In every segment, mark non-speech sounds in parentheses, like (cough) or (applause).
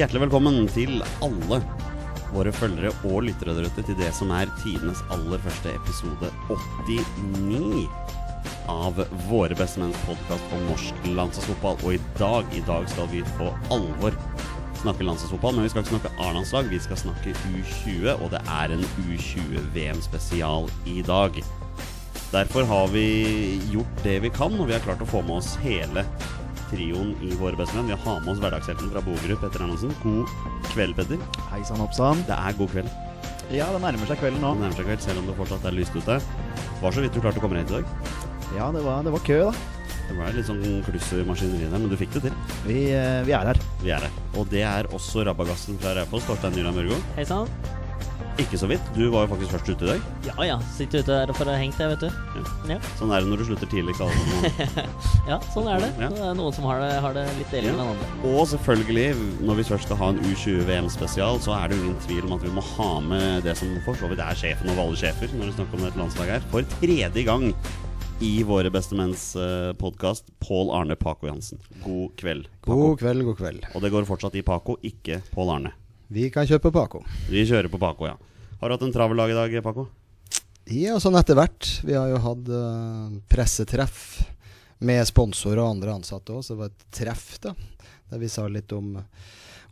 Hjertelig velkommen til alle våre følgere og lyttere der ute til det som er tidenes aller første episode 89 av Våre bestemenns podkast om norsk landslagsfotball. Og i dag, i dag skal vi på alvor snakke landslagsfotball, men vi skal ikke snakke A-landslag, vi skal snakke U20, og det er en U20-VM-spesial i dag. Derfor har vi gjort det vi kan, og vi har klart å få med oss hele trioen i Våre bestemenn. Vi har med oss hverdagshelten fra Bogerup, Petter Andersen. God kveld, Petter. Hei sann, oppsann. Det er god kveld. Ja, det nærmer seg kvelden nå. Det nærmer seg kveld, selv om det fortsatt er lyst ute. Var så vidt du klarte å komme hit i dag. Ja, det var, det var kø, da. Det var litt sånn kluss i maskineriet der, men du fikk det til. Vi, eh, vi er her. Vi er her. Og det er også rabagassen fra Raufoss, Torstein Nyland Mørgo. Hei sann. Ikke så vidt. Du var jo faktisk først ute i dag. Ja ja, sitter ute der for å ha hengt, jeg, vet du. Ja. Sånn er det når du slutter tidlig. alle. (laughs) ja, sånn er det. Ja. Det er noen som har det, har det litt deilig Ja. enn andre. Og selvfølgelig, når vi først skal ha en U20-VM-spesial, så er det jo ingen tvil om at vi må ha med det som for så vidt er sjefen over alle sjefer når vi snakker om et landslag her. For tredje gang i Våre bestemenns uh, podkast, Pål Arne Paco Jansen. God kveld. Paco. God kveld, god kveld. Og det går fortsatt i Paco, ikke Pål Arne. Vi kan kjøpe Paco. Vi kjører på Paco, ja. Har du hatt en travel dag i dag, Paco? Ja, sånn etter hvert. Vi har jo hatt uh, pressetreff med sponsorer og andre ansatte òg, så det var et treff da. Der vi sa litt om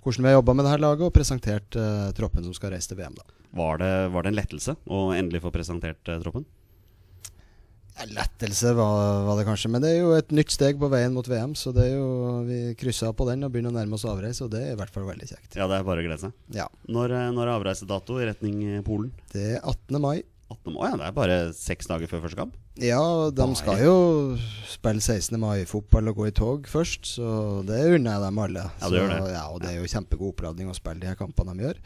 hvordan vi har jobba med det her laget, og presentert uh, troppen som skal reise til VM. da. Var det, var det en lettelse å endelig få presentert uh, troppen? Lettelse var, var det kanskje, men det er jo et nytt steg på veien mot VM. Så det er jo, vi krysser på den og begynner å nærme oss avreise, og det er i hvert fall veldig kjekt. Ja, det er bare å glede seg. Ja, Når, eh, når er avreisedato i retning eh, Polen? Det er 18. mai. 18. mai? Ja, det er bare seks dager før første kamp. Ja, de mai. skal jo spille 16. mai-fotball og gå i tog først, så det unner jeg dem alle. Ja, det gjør det. Ja, og det er jo kjempegod oppladning å spille de her kampene de gjør.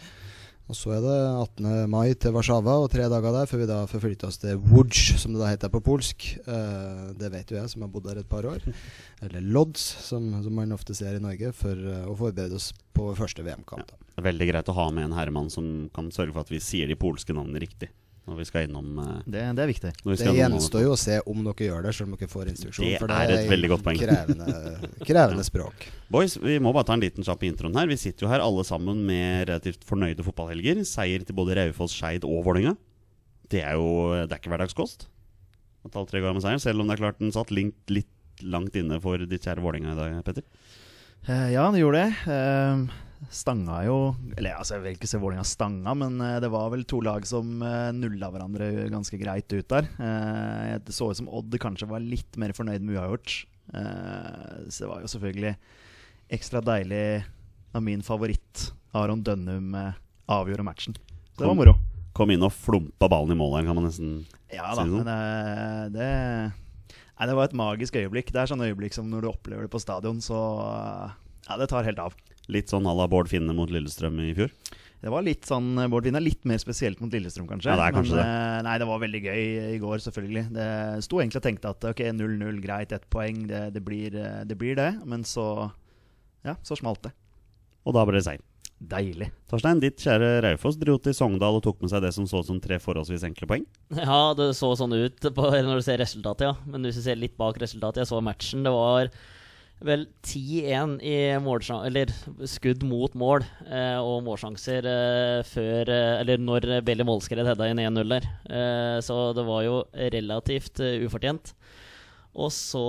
Og så er det 18. mai til Warszawa og tre dager der før vi da forflytter oss til Łódź, som det da heter på polsk. Eh, det vet jo jeg som har bodd der et par år. (laughs) Eller Lodz, som, som man ofte ser i Norge, for eh, å forberede oss på første VM-kamp. er veldig greit å ha med en herremann som kan sørge for at vi sier de polske navnene riktig når vi skal innom eh, Det, det er viktig. Det gjenstår jo å se om dere gjør det, selv om dere får instruksjon. Det for er et veldig godt poeng. Krevende, (laughs) krevende språk. Boys, vi må bare ta en liten kjapp introen her. Vi sitter jo her alle sammen med relativt fornøyde fotballhelger. Seier til både Raufoss, Skeid og Vålerenga. Det er jo det er ikke hverdagskost. At alle tre går med seier, selv om det er klart den satt litt, litt langt inne for ditt kjære Vålerenga i dag, Petter. Uh, ja, det gjorde det. Eh, stanga jo Eller altså, jeg vil ikke se Vålerenga stanga, men eh, det var vel to lag som uh, nulla hverandre ganske greit ut der. Eh, det så ut som Odd kanskje var litt mer fornøyd med uavgjort. Eh, så det var jo selvfølgelig ekstra deilig da min favoritt, Aron Dønnum, eh, avgjorde matchen. Så det var moro. Kom inn og flumpa ballen i mål her, kan man nesten Ja da, si sånn. men det, det Nei, det var et magisk øyeblikk. Det er sånne øyeblikk som når du opplever det på stadion, så eh, Ja, det tar helt av. Litt sånn à la Bård Finne mot Lillestrøm i fjor. Det var litt sånn Bård Finne. litt mer spesielt mot Lillestrøm, kanskje. Ja, det er kanskje Men, det. Nei, det var veldig gøy i går, selvfølgelig. Det sto egentlig og tenkte at ok, 0-0, greit, ett poeng, det, det, blir, eh, det blir det. Men så Ja, så smalt det. Og da ble det seier. Deilig. Torstein, ditt kjære Raufoss dro til Sogndal og tok med seg det som så ut som tre forholdsvis enkle poeng. Ja, det så sånn ut på, når du ser resultatet, ja. Men hvis du ser litt bak resultatet, jeg så matchen, det var vel 10-1 i eller skudd mot mål eh, og målsjanser eh, før eh, Eller når Belly Målskred hedda inn 1-0 der. Eh, så det var jo relativt eh, ufortjent. Og så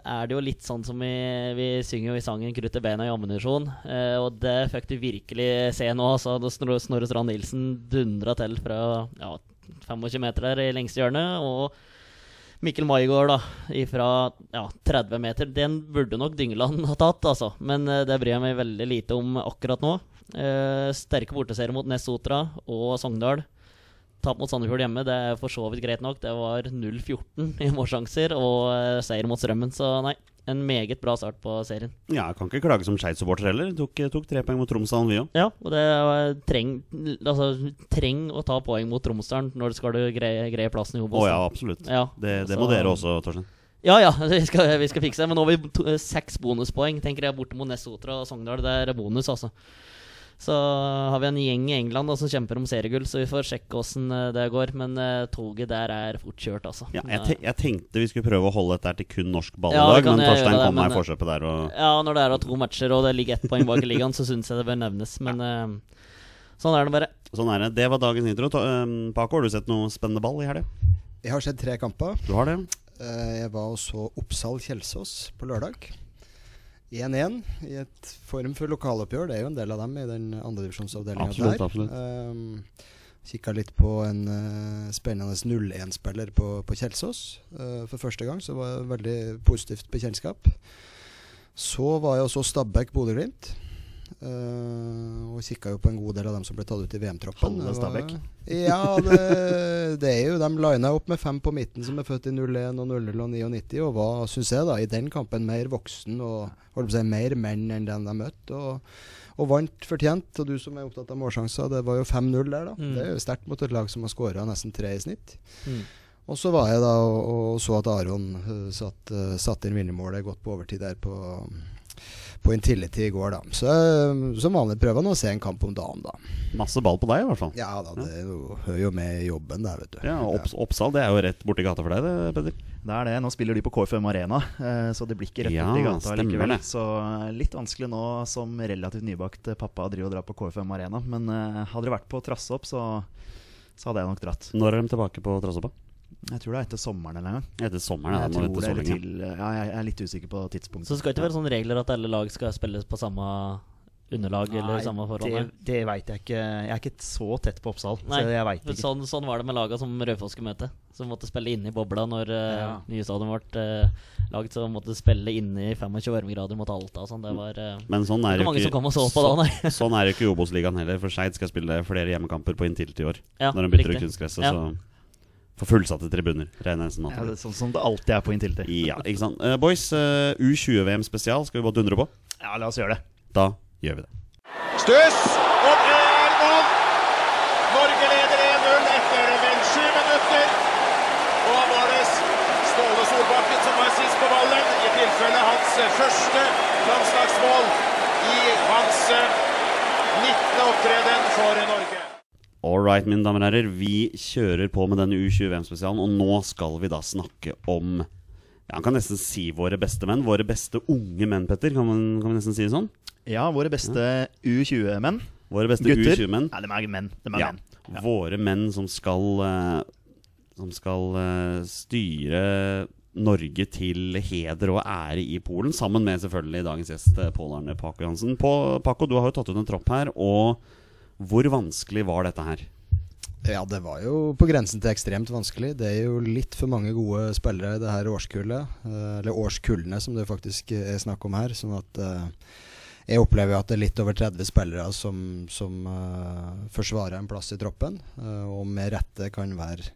er det jo litt sånn som vi, vi synger jo i sangen 'Krutt i beina i ammunisjon'. Eh, og det fikk du virkelig se nå. Snorre Snorre Strand Nilsen dundra til fra ja, 25 meter der i lengste hjørne. Og Mikkel Maigård da, fra ja, 30 meter. Den burde nok Dyngeland ha tatt, altså. Men uh, det bryr jeg meg veldig lite om akkurat nå. Uh, sterke borteserier mot Nessotra og Sogndal. Tap mot Sandefjord hjemme, det er for så vidt greit nok. Det var 0-14 i målsjanser og eh, seier mot Strømmen, så nei. En meget bra start på serien. Ja, jeg kan ikke klage som Skeid-supporter heller. Tok, tok tre poeng mot Tromsdalen, vi òg. Ja, og det var treng, altså, treng å ta poeng mot Tromsdalen når skal du greie, greie plassen i Å oh, ja, absolutt. Ja, Det, det må så- dere også, Torstein. Ja, ja, (laughs) vi skal, vi skal fikse det. Men nå har vi to, seks bonuspoeng, tenker jeg, borte mot Nessotra og Sogndal. Det er bonus, altså. Så har vi en gjeng i England da, som kjemper om seriegull, så vi får sjekke åssen eh, det går. Men uh, toget der er fort kjørt, altså. Ja, jeg, te jeg tenkte vi skulle prøve å holde dette her til kun norsk balledag, Ja, men Torstein kom meg i forkjøpet der. Og Ja, når det er to matcher og det ligger ett poeng bak i ligaen, så syns jeg det bør nevnes. Men uh, sånn er det bare. sånn er det. Det var dagens intro. Ta- Paco, har du sett noe spennende ball i helga? Jeg har sett tre kamper. Du har det? Uh, Jeg var og så Oppsal-Kjelsås på lørdag. 1-1 i et form for lokaloppgjør. Det er jo en del av dem i den andredivisjonsavdelinga der. absolutt. Um, Kikka litt på en uh, spennende 0-1-spiller på, på Kjelsås uh, for første gang, så var det veldig positivt bekjentskap. Så var jeg også Stabæk-Bodø-Glimt. Eh, og kikka jo på en god del av dem som ble tatt ut i VM-troppen. Halve Stabæk. (laughs) Ja, det, det er jo De lina opp med fem på midten som er født i 01 og 00 og 99, og var, syns jeg, da i den kampen mer voksen og holdt på å si, mer menn enn den de møtte. Og, og vant fortjent. Og du som er opptatt av målsjanser, det var jo 5-0 der, da. Mm. Det er jo sterkt mot et lag som har skåra nesten tre i snitt. Mm. Og så var jeg da og, og så at Aron uh, satt, uh, satt inn vinnermålet godt på overtid der på, på Intility i går, da. Så uh, som vanlig prøver han å se en kamp om dagen, da. Masse ball på deg, i hvert fall. Ja da, det ja. hører jo med i jobben der, vet du. Ja, Opps Oppsal det er jo rett borti gata for deg, det, Peder. Det er det. Nå spiller de på KFM Arena, eh, så det blir ikke rett Ja, borti gata stemmer likevel. Så eh, litt vanskelig nå som relativt nybakt eh, pappa å drive og dra på KFM Arena. Men eh, hadde det vært på Trassopp, så, så hadde jeg nok dratt. Når er de tilbake på Trassoppa? Jeg tror det er etter sommeren eller en gang. Etter sommeren, ja. Jeg, tror det, er til, ja, jeg er litt usikker på tidspunktet. Så det skal ikke være sånne regler at alle lag skal spilles på samme underlag eller Nei, samme Det, forhold? det veit jeg ikke. Jeg er ikke så tett på Oppsal, Nei, så jeg vet ikke. sånn, sånn var det med laga som Raufoss skulle møte. Som måtte spille inne i bobla når uh, Ja. nye stadion ble uh, laget. Så måtte spille inne i 25 varmegrader mot Alta og sånn. Det var uh, Men sånn er ikke det mange jo som kom og så på da, nei. Sånn er det ikke i Obos-ligaen heller, for Skeid skal spille flere hjemmekamper på inntil ti år. Ja, når de bytter ut riktig. kunstgresset, Ja. så For fullsatte tribuner, regner jeg nesten Ja, det er sånn som det alltid er på Intility. Ja, ikke sant. Uh, boys, uh, U20-VM spesial skal vi bare dundre på. Ja, la oss gjøre det. Da gjør vi det. Stuss, og det er mål! Norge leder 1-0 etter vel sju minutter. Og da var det Ståle Solbakken som var sist på ballen, i tilfelle hans første landslagsmål i hans eh, 19. opptreden for Norge. All right, mine damer og herrer. Vi kjører på med denne U20-VM-spesialen, og nå skal vi da snakke om ja, Man kan nesten si våre beste menn. Våre beste unge menn, Petter. Kan, man, kan vi nesten si det sånn? Ja, våre beste U20-menn. Våre beste Gutter. U20-menn. Nei, de er menn. De er Ja. menn. Våre menn som skal eh, Som skal eh, styre Norge til heder og ære i Polen, sammen med selvfølgelig dagens gjest eh, Pål Arne Paco Jansen. På, Paco, du har jo tatt ut en tropp her, og hvor vanskelig var dette her? Ja, det var jo på grensen til ekstremt vanskelig. Det er jo litt for mange gode spillere i det her årskullet. eh, Eller årskullene, som det faktisk er snakk om her. Sånn at eh, jeg opplever jo at det er litt over 30 spillere som, som eh, forsvarer en plass i troppen. og med rette kan være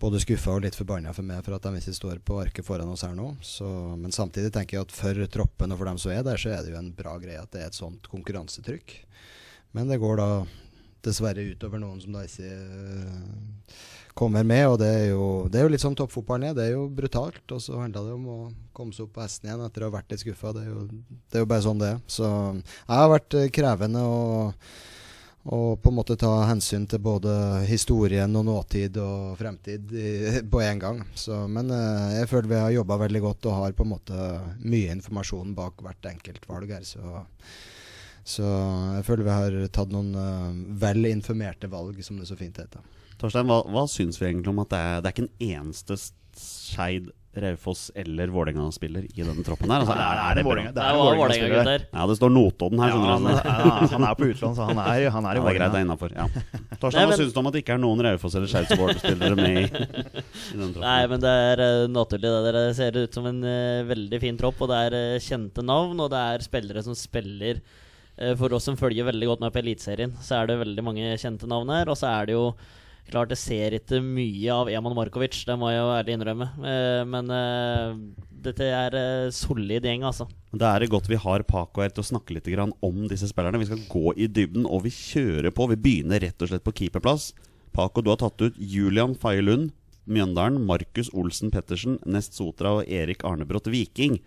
både skuffa og litt forbanna for meg for at de ikke står på arket foran oss her nå. Så, men samtidig tenker jeg at for troppen og for dem som er der, så er det jo en bra greie at det er et sånt konkurransetrykk. Men det går da dessverre utover noen som da ikke eh, kommer med. Og det er jo, det er jo litt sånn toppfotballen er. Det er jo brutalt. Og så handler det om å komme seg opp på hesten igjen etter å ha vært litt skuffa. Det, det er jo bare sånn det er. Så jeg har vært eh, krevende å, og på en måte ta hensyn til både historien og nåtid og fremtid i, (laughs) på en gang. Så, men eh, jeg føler vi har jobba veldig godt og har på en måte mye informasjon bak hvert enkelt valg her. Så så jeg føler vi har tatt noen uh, vel informerte valg, som det så fint heter. Torstein, hva, hva syns vi egentlig om at det er, det er ikke en eneste Skeid, Raufoss eller Vålerenga-spiller i denne troppen her? Altså, er, det er det Vålerenga. Det Det er Vålerenga Vålerenga, spiller. gutter. Ja, det står Notodden her, Ja, skjønner han, du. (laughs) ja, han er på utlån, så han er, han er i Ja, det er greit, det er innafor. Ja. (laughs) Nei, Torstein, hva syns du om at det ikke er noen Raufoss eller Skeid-spillere med i, i denne troppen? Nei, men det er eh, naturlig. Det Dere ser ut som en uh, veldig fin tropp, og det er uh, kjente navn. Og det er spillere som spiller For oss som følger veldig godt med på Eliteserien, så er det veldig mange kjente navn her. Og så er det jo klart det ser ikke mye av Eman Markovic, det må jeg jo ærlig innrømme. Eh, men eh, dette er eh, solid gjeng, altså. Da er det godt vi har Paco her til å snakke litt om disse spillerne. Vi skal gå i dybden, og vi kjører på. Vi begynner rett og slett på keeperplass. Paco, du har tatt ut Julian Faye Lund, Mjøndalen, Markus Olsen Pettersen, Nest Sotra og Erik Arnebrott Viking.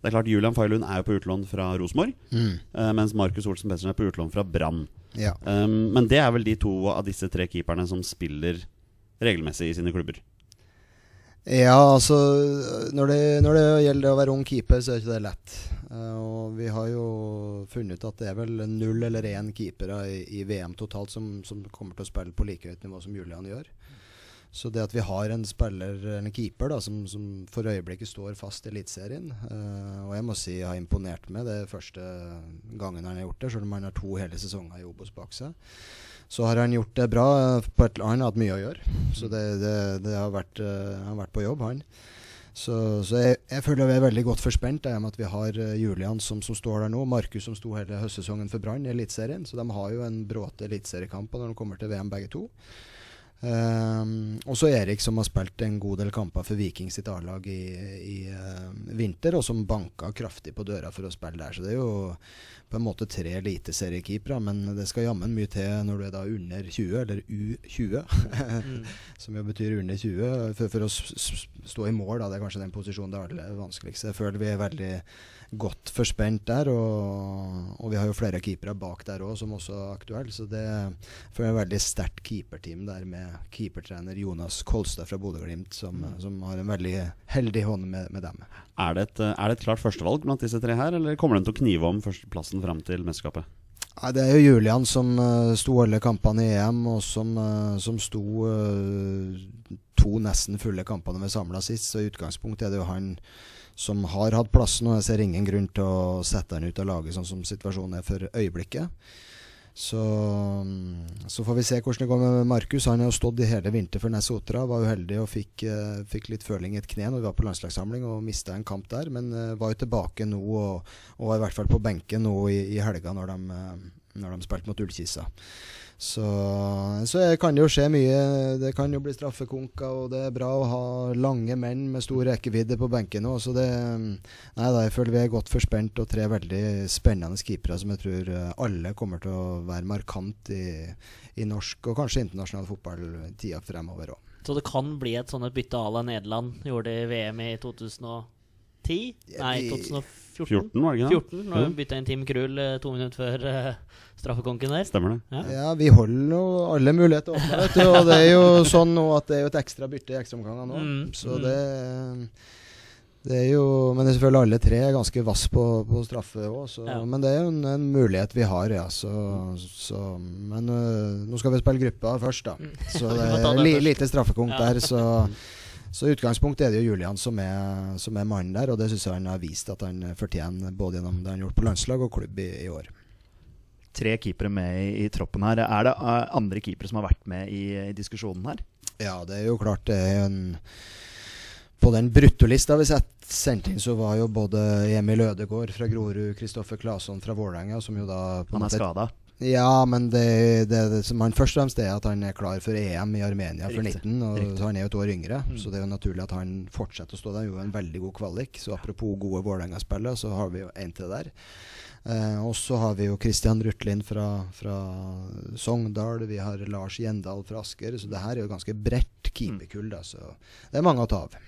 Det er klart Julian Failund er jo på utlån fra Rosenborg, Mm. eh, mens Markus Olsen Pettersen er på utlån fra Brann. Ja. Um, men det er vel de to av disse tre keeperne som spiller regelmessig i sine klubber. Ja, altså når det, når det gjelder å være ung keeper, så er ikke det lett. Uh, og vi har jo funnet ut at det er vel null eller én keepere i, i VM totalt som, som kommer til å spille på like høyt nivå som Julian gjør. Så det at vi har en spiller, en keeper, da, som, som for øyeblikket står fast i Eliteserien uh, Og jeg må si jeg har imponert meg det første gangen han har gjort det, selv om han har to hele sesonger i Obos bak seg. Så har han gjort det bra. På et, han har hatt mye å gjøre. Så det, det, det har vært, uh, han har vært på jobb, han. Så, så jeg, jeg føler vi er veldig godt forspent med at vi har eh, Julian som, som står der nå. Markus som sto hele høstsesongen for Brann i Eliteserien. Så de har jo en bråte eliteseriekamp når de kommer til VM begge to. Um, og så Erik som har spilt en god del kamper for Viking sitt A-lag i, i uh, vinter, og som banka kraftig på døra for å spille der. Så det er jo på en måte tre eliteseriekeepere, men det skal jammen mye til når du er da under 20, eller U20, (laughs) som jo betyr under 20, for, for å stå i mål. Da. Det er kanskje den posisjonen det er aller vanskeligste. Jeg føler vi er veldig godt forspent der, og, og vi har jo flere keepere bak der òg som også er aktuelle. Så det er et veldig sterkt keeperteam der med keepertrener Jonas Kolstad fra Bodø-Glimt, som, som har en veldig heldig hånd med, med dem. Er det, et, er det et klart førstevalg blant disse tre her, eller kommer den til å knive om førsteplassen fram til mesterskapet? Nei, Det er jo Julian som uh, sto alle kampene i EM, og som, uh, som sto uh, to nesten fulle kampene med samla sist. Så i utgangspunktet er det jo han som har hatt plassen, og jeg ser ingen grunn til å sette han ut av laget sånn som situasjonen er for øyeblikket. Så, så får vi se hvordan det går med Markus. Han har jo stått i hele vinter for Nesotra. Var uheldig og fikk, uh, fikk litt føling i et kne når vi var på landslagssamling og mista en kamp der. Men uh, var jo tilbake nå og, og var i hvert fall på benken nå i, i helga når de, uh, når de spilte mot Ullkisa. Så, så kan det jo skje mye. Det kan jo bli straffekonker, og det er bra å ha lange menn med stor rekkevidde på benken òg. Så det Nei da, jeg føler vi er godt forspent og tre veldig spennende keepere som jeg tror alle kommer til å være markant i, i norsk og kanskje internasjonal fotball tida fremover òg. Så det kan bli et sånt bytte à la Nederland gjorde i VM i 2010? Nei, 2014. 14, var det ikke det? 14, når hun bytta inn Team Krull eh, to minutter før eh, straffekonken der. Stemmer det. Ja. Ja, vi holder nå alle muligheter åpne, vet du. Og det er jo sånn nå at det er jo et ekstra bytte i ekstraomgangene nå. Mm, Så mm. det det er jo Men det er selvfølgelig alle tre er ganske vass på, på straffe òg, Ja. men det er jo en, en mulighet vi har, ja. Så, så Men øh, nå skal vi spille gruppa først, da. Mm. Så (laughs) det er li, lite straffekonk Ja. der. Så, så i utgangspunktet er det jo Julian som er, som er mannen der, og det syns jeg han har vist at han fortjener, både gjennom det han har gjort på landslag og klubb i, i år. Tre keepere med i, i troppen her. Er det eh, andre keepere som har vært med i, i diskusjonen her? Ja, det er jo klart det er en På den bruttolista vi sett, sendt inn, så var jo både Emil Ødegaard fra Grorud, Kristoffer Claesson fra Vålerenga, som jo da Han er skada. Ja, men det, det, det som han først og fremst er at han er klar for EM i Armenia for 19, og Riktig. han er jo et år yngre. Mm. Så det er jo naturlig at han fortsetter å stå der. Gjorde en veldig god kvalik. Så apropos gode Vålerenga-spillere, så har vi jo en til der. Eh, og så har vi jo Christian Rutlin fra, fra Sogndal. Vi har Lars Gjendal fra Asker. Så det her er jo ganske bredt keeperkull. Så det er mange å ta av.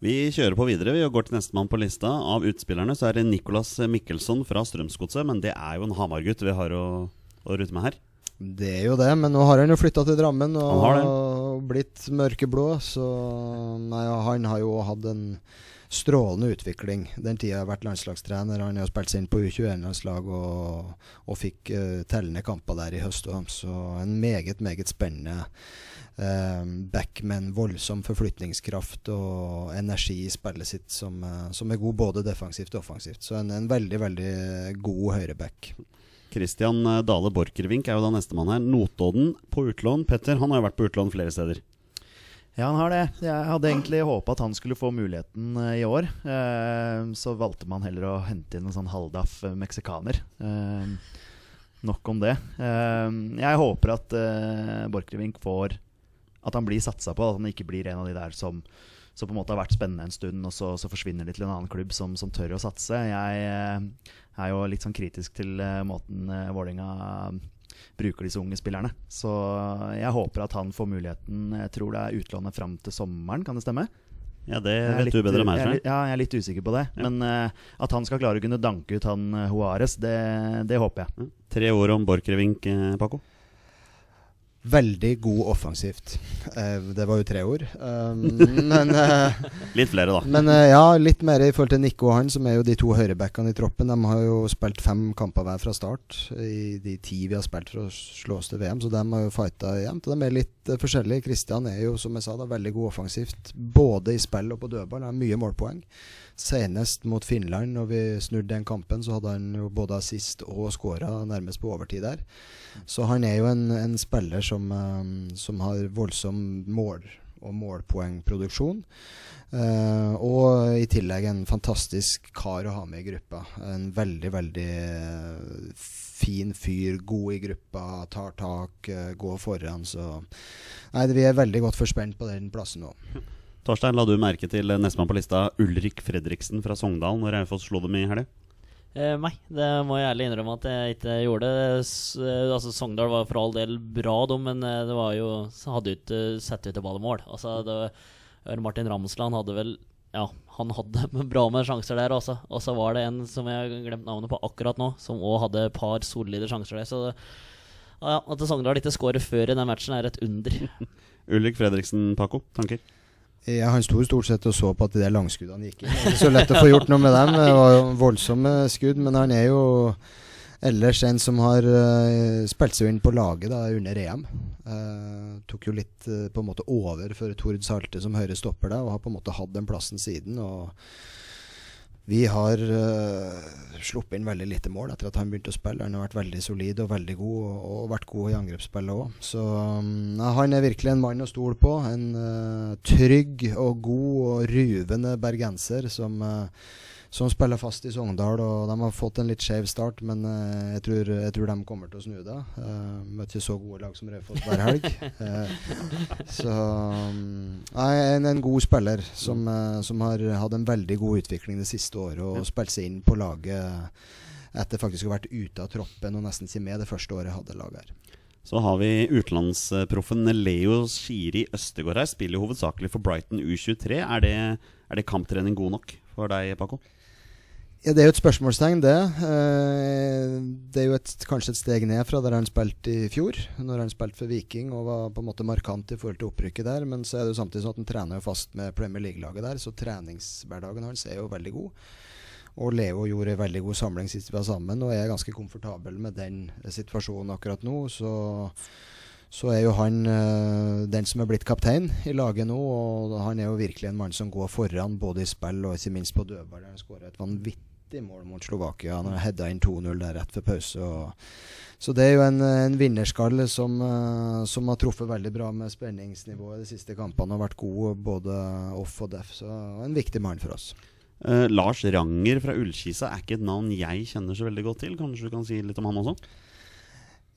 Vi kjører på videre vi går til nestemann på lista. Av utspillerne så er det Nicolas Mikkelsson fra Strømsgodset, men det er jo en Hamar-gutt vi har å, å rute med her. Det er jo det, men nå har han jo flytta til Drammen og og blitt mørkeblå. Så nei, han har jo hatt en strålende utvikling den tida jeg har vært landslagstrener. Han har spilt seg inn på U21-landslag og, og fikk uh, tellende kamper der i høst. Så en meget, meget spennende back med en voldsom forflytningskraft og energi i spillet sitt som, eh, som er god både defensivt og offensivt. Så en, en veldig, veldig god høyreback. Christian eh, Dale Borchgrevink er jo da nestemann her. Notodden på utlån. Petter han har jo vært på utlån flere steder. Ja, han har det. Jeg hadde egentlig håpa at han skulle få muligheten eh, i år. Eh, så valgte man heller å hente inn en sånn halvdaff eh, meksikaner. Eh, nok om det. Eh, jeg håper at Borchgrevink får At han blir satsa på. At han ikke blir en av de der som, som på en måte har vært spennende en stund, og så, så forsvinner de til en annen klubb som, som tør å satse. Jeg eh, er jo litt sånn kritisk til eh, måten uh, Vålerenga bruker disse unge spillerne. Så jeg håper at han får muligheten. Jeg tror det er utlånet fram til sommeren, kan det stemme? Ja, det vet litt- du bedre enn meg, jeg. Ja, jeg er litt usikker på det. Ja. Men uh, at han skal klare å kunne danke ut han uh, Juarez, det, det håper jeg. Ja. Tre ord om Borchgrevink, Paco. Veldig god offensivt. Eh, det var jo tre ord. Um, (laughs) men eh, Litt flere, da. Men eh, ja, litt mer i forhold til Nico og han, som er jo de to høyrebackene i troppen. De har jo spilt fem kamper hver fra start i de ti vi har spilt for å slå oss til VM, så de har jo fighta jevnt. Og de er litt forskjellige. Kristian er jo, som jeg sa, da, veldig god offensivt. Både i spill og på dødball. Har mye målpoeng. Senest mot Finland, når vi snudde den kampen, så hadde han jo både assist og skåra nærmest på overtid der. Så han er jo en, en spiller som, eh, som har voldsom mål- og målpoengproduksjon. Uh, og i tillegg en fantastisk kar å ha med i gruppa. En veldig, veldig eh, fin fyr. God i gruppa, tar tak, eh, går foran. Så nei, vi er veldig godt forspent på den plassen nå. Torstein, la du merke til nestemann på lista, Ulrik Fredriksen fra Sogndal, når Raufoss slo dem i helga? Eh, nei, det må jeg ærlig innrømme at jeg ikke gjorde. S eh, altså Sogndal var for all del bra, de, men eh, det var jo hadde ikke sett ut til ballemål. Altså, det, Martin Ramsland hadde vel Ja, han hadde (laughs) bra med sjanser der også. Og så var det en som jeg har glemt navnet på akkurat nå, som òg hadde et par solide sjanser der. Så det, ja, at Sogndal ikke skårer før i den matchen, er et under. (laughs) Ulrik Fredriksen, Paco, tanker? Ja, han sto stort sett og så på at de der langskuddene gikk inn. Det er ikke så lett å få gjort noe med dem. Det var jo voldsomme skudd, men han er jo ellers en som har uh, spilt seg inn på laget da, under EM. Uh, tok jo litt uh, på en måte over for Tord Salte som høyre stopper der, og har på en måte hatt den plassen siden. og vi har uh, sluppet inn veldig lite mål etter at han begynte å spille. Han har vært veldig solid og veldig god, og, og vært god i angrepsspillet òg. Så um, han er virkelig en mann å stole på. En uh, trygg og god og ruvende bergenser som, eh, som spiller fast i Sogndal. Og de har fått en litt skjev start, men uh, jeg, tror, jeg tror de kommer til å snu det. Uh, møtte ikke så gode lag som Raufoss hver helg. uh, (laughs) så um, nei, en, en god spiller som, uh, som har hatt en veldig god utvikling det siste året og spilt seg inn på laget etter faktisk å ha vært ute av troppen og nesten ikke med det første året jeg hadde lag her. Så har vi utenlandsproffen Leo Skiri Østegård her. Spiller hovedsakelig for Brighton U23. Er det, er det kamptrening god nok for deg, Paco? Ja, Det er jo et spørsmålstegn, det. Eh, det er jo et, kanskje et steg ned fra der han spilte i fjor, når han spilte for Viking og var på en måte markant i forhold til opprykket der. Men så er det jo samtidig sånn at han trener jo fast med Premier League-laget der, så treningshverdagen hans er jo veldig god. Og Leo gjorde en veldig god samling sist vi var sammen, og er ganske komfortabel med den situasjonen akkurat nå. Så, så er jo han eh, den som er blitt kaptein i laget nå, og han er jo virkelig en mann som går foran både i spill og ikke minst på dødball. Han skårer et vanvittig mål mot Slovakia. Han har heada inn 2-0 der rett før pause. Så det er jo en, en vinnerskalle som, eh, som har truffet veldig bra med spenningsnivået de siste kampene og vært god både off og def. Så en viktig mann for oss. Eh, Lars Ranger fra Ullkisa er ikke et navn jeg kjenner så veldig godt til. Kanskje du kan si litt om han også?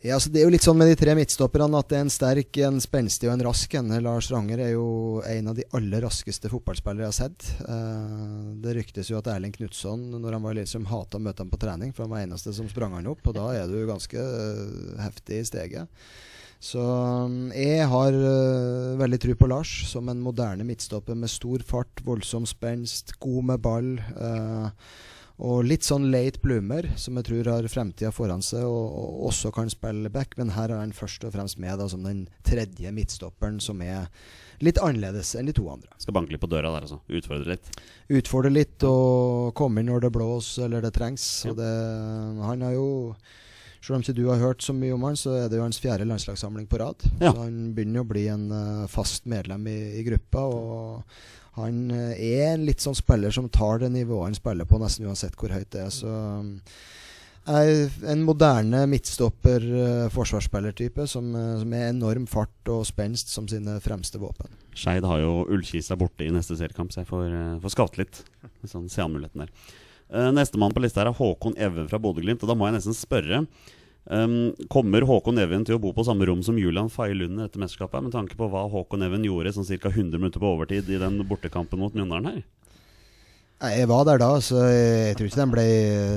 Ja, så Det er jo litt sånn med de tre midtstopperne at det er en sterk, en spenstig og en rask en. Lars Ranger er jo en av de aller raskeste fotballspillere jeg har sett. Eh, det ryktes jo at Erling Knutson når han var i Lillestrøm hata å møte ham på trening, for han var eneste som sprang han opp, og da er du ganske eh, heftig i steget. Så mm, jeg har eh, veldig tro på Lars som en moderne midtstopper med stor fart, voldsom spenst, god med ball. eh, og litt sånn late bloomer, som jeg tror har fremtida foran seg, og, og også kan spille back. Men her er han først og fremst med da, som den tredje midtstopperen, som er litt annerledes enn de to andre. Skal banke litt på døra der, altså. Utfordre litt. Utfordre litt og komme inn når det blåser eller det trengs. Ja. Det, han har jo selv om ikke du har hørt så mye om han, så er det jo hans fjerde landslagssamling på rad. Ja. Så han begynner å bli en eh, fast medlem i, i gruppa. Og han eh, er en litt sånn spiller som tar det nivået han spiller på, nesten uansett hvor høyt det er. Så um, er en moderne midtstopper, uh, forsvarsspillertype som, eh, som er enorm fart og spenst som sine fremste våpen. Skeid har jo Ullkisa borte i neste seriekamp, så jeg får, får scoute litt. Sånn, se an muligheten der. Nestemann på lista her er Håkon Even fra Bodø-Glimt. Og da må jeg nesten spørre um, Kommer Håkon Even til å bo på samme rom som Julian Faye Lund etter mesterskapet? Med tanke på hva Håkon Even gjorde sånn ca. 100 minutter på overtid i den bortekampen mot Mjøndalen her. Nei, Jeg var der da, så jeg, tror ikke de ble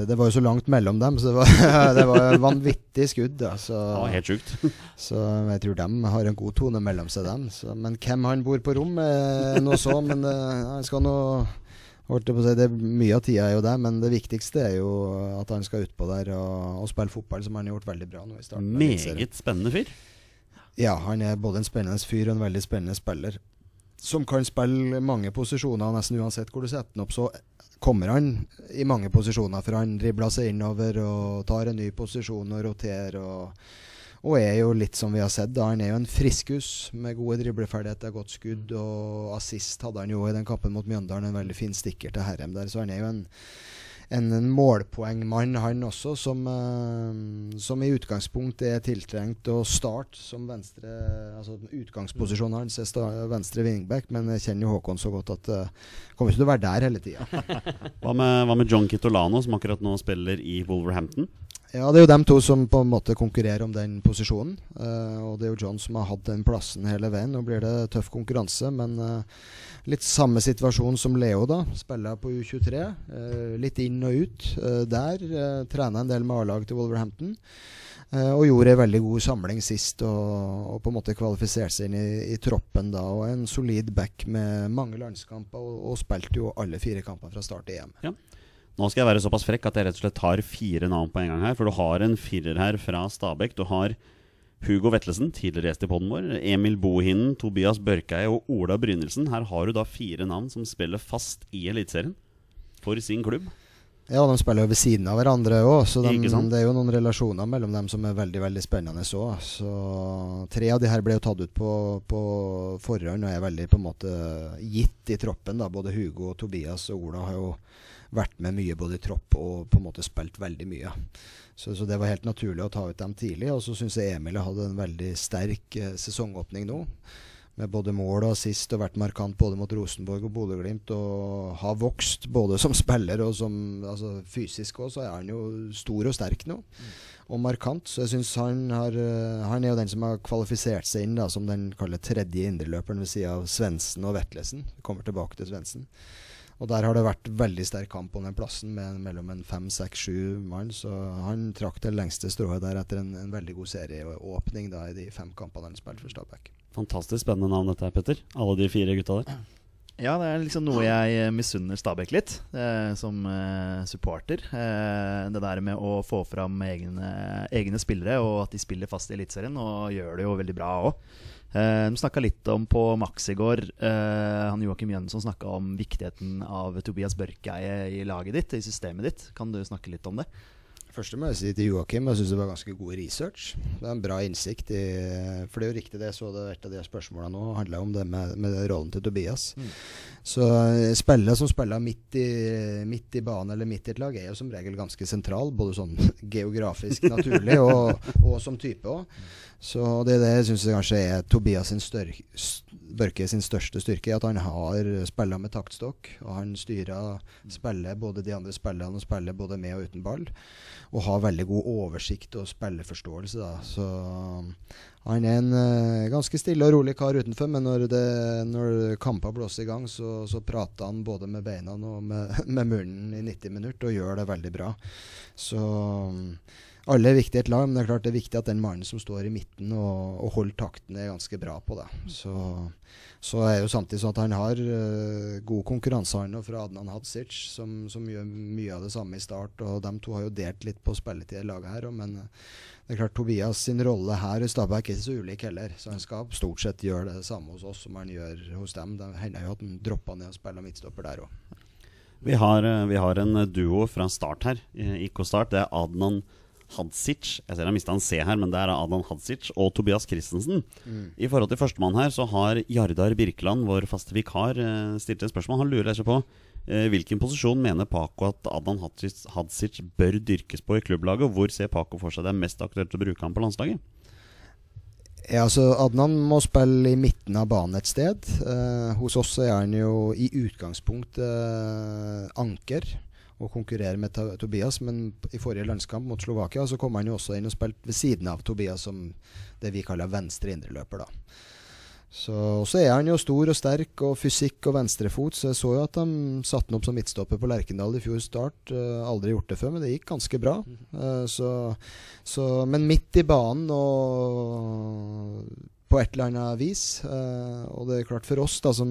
Det var jo så langt mellom dem, så det var, (laughs) det var vanvittig skudd. Da, så, ja, helt sjukt. (laughs) så jeg tror de har en god tone mellom seg, dem. Så, men hvem han bor på rom, er nå så. Men eh, han skal nå det, Mye av tida er jo det, men det viktigste er jo at han skal utpå der og, og spille fotball, som han har gjort veldig bra nå i starten. Meget spennende fyr. Ja, han er både en spennende fyr og en veldig spennende spiller. Som kan spille mange posisjoner, nesten uansett hvor du setter han opp. Så kommer han i mange posisjoner, for han dribler seg innover og tar en ny posisjon og roterer. Og, og er jo litt som vi har sett, da. Han er jo en friskus med gode dribleferdigheter, godt skudd. Og assist hadde han jo i den kampen mot Mjøndalen, en veldig fin stikker til Herrem der. Så han er jo en en, en målpoengmann, han også, som, uh, som i utgangspunkt er tiltrengt å starte som venstre altså Utgangsposisjonen hans er venstre wingback, men jeg kjenner jo Håkon så godt at uh, kommer ikke til å være der hele tida. (laughs) Hva med, hva med John Kitolano, som akkurat nå spiller i Wolverhampton? Ja, det er jo dem to som på en måte konkurrerer om den posisjonen. Uh, og det er jo John som har hatt den plassen hele veien. Nå blir det tøff konkurranse, men uh, litt samme situasjon som Leo, da. Spiller på U23. Uh, litt inn og ut eh, der. Uh, Trener en del med A-lag til Wolverhampton. Eh, og gjorde en veldig god samling sist, og, og på en måte kvalifiserte seg inn i, i troppen da. Og en solid back med mange landskamper, og, og spilte jo alle fire kampene fra start i EM. Nå skal jeg være såpass frekk at jeg rett og slett tar fire navn på en gang her. For du har en firer her fra Stabæk. Du har Hugo Vetlesen, tidligere gjest i poden vår. Emil Bohinen, Tobias Børkeie og Ola Brynildsen. Her har du da fire navn som spiller fast i Eliteserien for sin klubb. Ja, de spiller jo ved siden av hverandre òg, så de, det er jo noen relasjoner mellom dem som er veldig veldig spennende òg. Så tre av de her ble jo tatt ut på, på forhånd og er veldig på en måte gitt i troppen. da Både Hugo, Tobias og Ola har jo vært med mye både i tropp og på en måte spilt veldig mye. Så, så det var helt naturlig å ta ut dem tidlig. Og så syns jeg Emil hadde en veldig sterk eh, sesongåpning nå. Med både mål og assist og vært markant både mot Rosenborg og Bodø-Glimt. Og har vokst både som spiller og som altså, fysisk òg, så er han jo stor og sterk nå. Og markant. Så jeg syns han eh, Han er jo den som har kvalifisert seg inn da, som den kaller tredje indreløperen ved sida av Svendsen og Vetlesen. Kommer tilbake til Svendsen. Og der har det vært veldig sterk kamp om den plassen med mellom en fem, seks, sju mann. Så han trakk det lengste strået der etter en, en veldig god serieåpning da, i de fem kampene han spilte for Stabæk. Fantastisk spennende navn dette her, Petter. Alle de fire gutta der. Ja, det er liksom noe jeg eh, misunner Stabæk litt, eh, som eh, supporter. Eh, det der med å få fram egne, egne spillere, og at de spiller fast i Eliteserien, og gjør det jo veldig bra òg. Eh, de snakka litt om på Max i går. Eh, han Joakim Jønsson snakka om viktigheten av Tobias Børkeie i laget ditt, i systemet ditt. Kan du snakke litt om det? Første må jeg si til Joakim, jeg syns det var ganske god research. Det er en bra innsikt i For det er jo riktig det, jeg så det et av de spørsmåla nå handla om det med, med rollen til Tobias. Så eh, spillet som spiller midt i, midt i banen eller midt i et lag, er jo som regel ganske sentral. Både sånn (laughs) geografisk naturlig og, og som type òg. Så det det syns jeg kanskje er Tobias sin Børke sin største styrke, at han har spiller med taktstokk. Og han styrer spillet, både de andre spillerne og spiller både med og uten ball. Og har veldig god oversikt og spilleforståelse. Da. Så han er en uh, ganske stille og rolig kar utenfor, men når, det, når kamper blåser i gang, så, så prater han både med beina og med, (laughs) med munnen i 90 minutter, og gjør det veldig bra. Så alle er viktige i et lag, men det er klart det er viktig at den mannen som står i midten og, og holder takten, er ganske bra på det. Så, så er jo samtidig sånn at han har uh, god konkurransehandel fra Adnan Hadzic, som, som gjør mye av det samme i start. Og de to har jo delt litt på spilletid i laget her men eh, det er klart Tobias sin rolle her i Stabæk er ikke så ulik heller. Så han skal stort sett gjøre det samme hos oss som han gjør hos dem. Det hender jo at han dropper ned og spiller midtstopper der òg. Vi eh, vi har en duo fra start her, IK Start. Det er Adnan Hadzic. Jeg ser jeg mista en C her, men det er Adnan Hadzic og Tobias Christensen. I forhold til førstemann her så har Jardar Birkeland, vår faste vikar, eh, stilt et spørsmål. Han lurer seg på eh, hvilken posisjon mener Paco at Adnan Hadzic, Hadzic bør dyrkes på i klubblaget? Og hvor ser Paco for seg det er mest aktuelt å bruke ham på landslaget? Ja, altså Adnan må spille i midten av banen et sted. Eh, hos oss er han jo i utgangspunktet eh, anker og konkurrere med Tobias, men i forrige landskamp mot Slovakia så kom han jo også inn og spilte ved siden av Tobias som det vi kaller venstre indreløper. da. Så, så er han jo stor og sterk og fysikk og venstrefot, så jeg så jo at de satte han opp som midtstopper på Lerkendal i fjor start. Uh, aldri gjort det før, men det gikk ganske bra. Uh, så, så, men midt i banen og på et eller annet vis. Uh, og det er klart for oss da som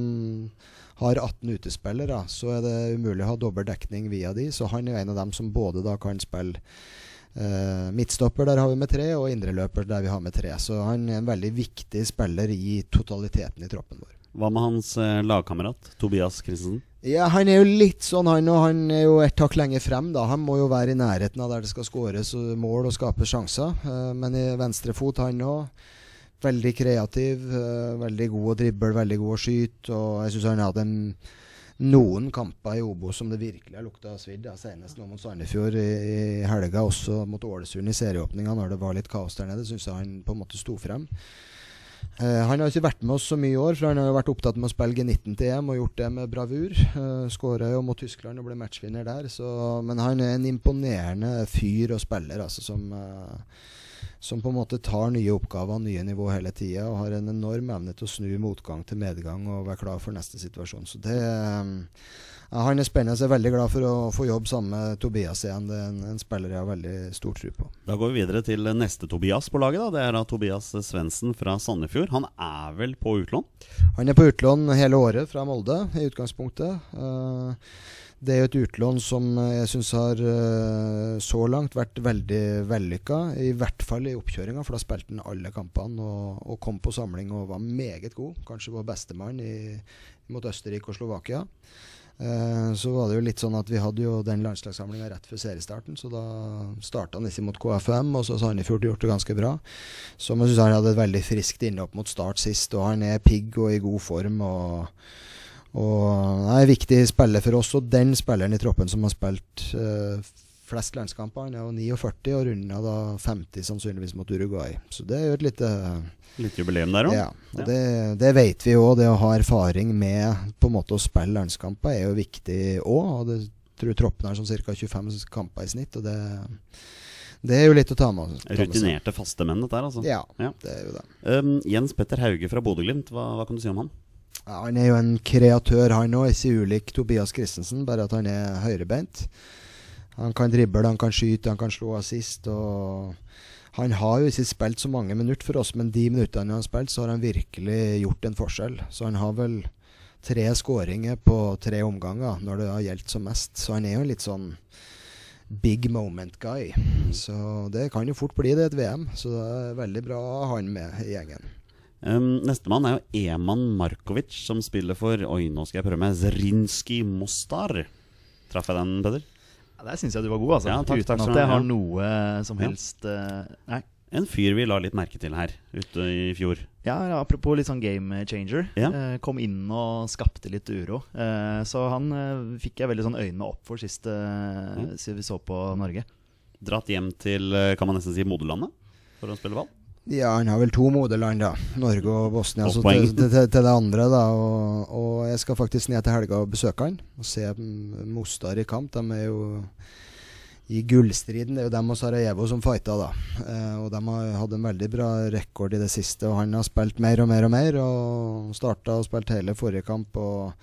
har 18 utespillere, så er det umulig å ha dobbel dekning via de. Så han er en av dem som både da kan spille eh, midtstopper der har vi med tre, og indreløper der vi har med tre. Så han er en veldig viktig spiller i totaliteten i troppen vår. Hva med hans eh, lagkamerat Tobias Christensen? Ja, Han er jo litt sånn, han, og han er jo et hakk lenger frem. da Han må jo være i nærheten av der det skal skåres mål og skape sjanser. Eh, men i venstre fot, han òg. Veldig kreativ, veldig god å drible, veldig god å skyte. Og jeg syns han hadde en noen kamper i Obos som det virkelig har lukta svidd. Senest nå mot Sandefjord i, i helga, også mot Ålesund i serieåpninga, når det var litt kaos der nede. Syns jeg han på en måte sto frem. Uh, han har ikke vært med oss så mye i år, for han har jo vært opptatt med å spille G19 til EM og gjort det med bravur. Uh, Skåra jo mot Tyskland og ble matchvinner der. Så, men han er en imponerende fyr og spiller, altså, som uh, som på en måte tar nye oppgaver og nye nivå hele tida, og har en enorm evne til å snu motgang til medgang og være klar for neste situasjon. Så det ja, Han er spennende. Jeg er veldig glad for å få jobb sammen med Tobias igjen. Det er en, en spiller jeg har veldig stor tro på. Da går vi videre til neste Tobias på laget. da Det er da Tobias Svendsen fra Sandefjord. Han er vel på utlån? Han er på utlån hele året fra Molde, i utgangspunktet. Uh, det er jo et utlån som jeg syns har uh, så langt vært veldig vellykka. I hvert fall i oppkjøringa, for da spilte han alle kampene og, og, kom på samling og var meget god. Kanskje vår bestemann mot Østerrike og Slovakia. Uh, så var det jo litt sånn at vi hadde jo den landslagssamlinga rett før seriestarten, så da starta han ikke mot KFM, og så har Sandefjord gjort det ganske bra. Så jeg syns han hadde et veldig friskt innhopp mot start sist, og han er pigg og i god form. og og han er en viktig spiller for oss, og den spilleren i troppen som har spilt uh, flest landskamper. Han er jo 49 og runda da 50 sannsynligvis mot Uruguay. Så det er jo et lite Litt jubileum der òg? Ja. Og ja. det, det, vet vi òg. Det å ha erfaring med på en måte å spille landskamper er jo viktig òg. Og det tror troppen har sånn ca. 25 kamper i snitt. Og det, det er jo litt å ta med. Rutinerte, faste menn, dette her, altså. Ja, ja, det er jo det. Um, Jens Petter Hauge fra Bodø-Glimt, hva, hva kan du si om han? Ja, han er jo en kreatør, han òg. Ikke ulik Tobias Christensen, bare at han er høyrebeint. Han kan drible, han kan skyte, han kan slå assist. Og han har jo ikke spilt så mange minutter for oss, men de minuttene han har spilt, så har han virkelig gjort en forskjell. Så han har vel tre skåringer på tre omganger når det har gjeldt som mest. Så han er jo litt sånn big moment guy. Så det kan jo fort bli det et VM. Så det er veldig bra å ha han med i gjengen. Um, Nestemann er jo Eman Markovic, som spiller for Oi, nå skal jeg prøve meg. Zrinski Mostar. Traff jeg den, Peder? Ja, der syns jeg du var god, altså. Ja, takk, Uten takk, at jeg har noe som helst uh, Nei. En fyr vi la litt merke til her ute i fjor. Ja, Apropos litt sånn game changer. Ja. Uh, kom inn og skapte litt uro. Uh, så han fikk jeg veldig sånn øynene opp for sist ja. vi så på Norge. Dratt hjem til, kan man nesten si, moderlandet for å spille ball? Ja, han har vel to moderland, da. Norge og Bosnia. Så til, til, til, det andre, da. Og, og, jeg skal faktisk ned til helga og besøke han og se Mostar i kamp. De er jo i gullstriden. Det er jo dem og Sarajevo som fighta, da. Eh, og de har hatt en veldig bra rekord i det siste. Og han har spilt mer og mer og mer, og starta og spilt hele forrige kamp. og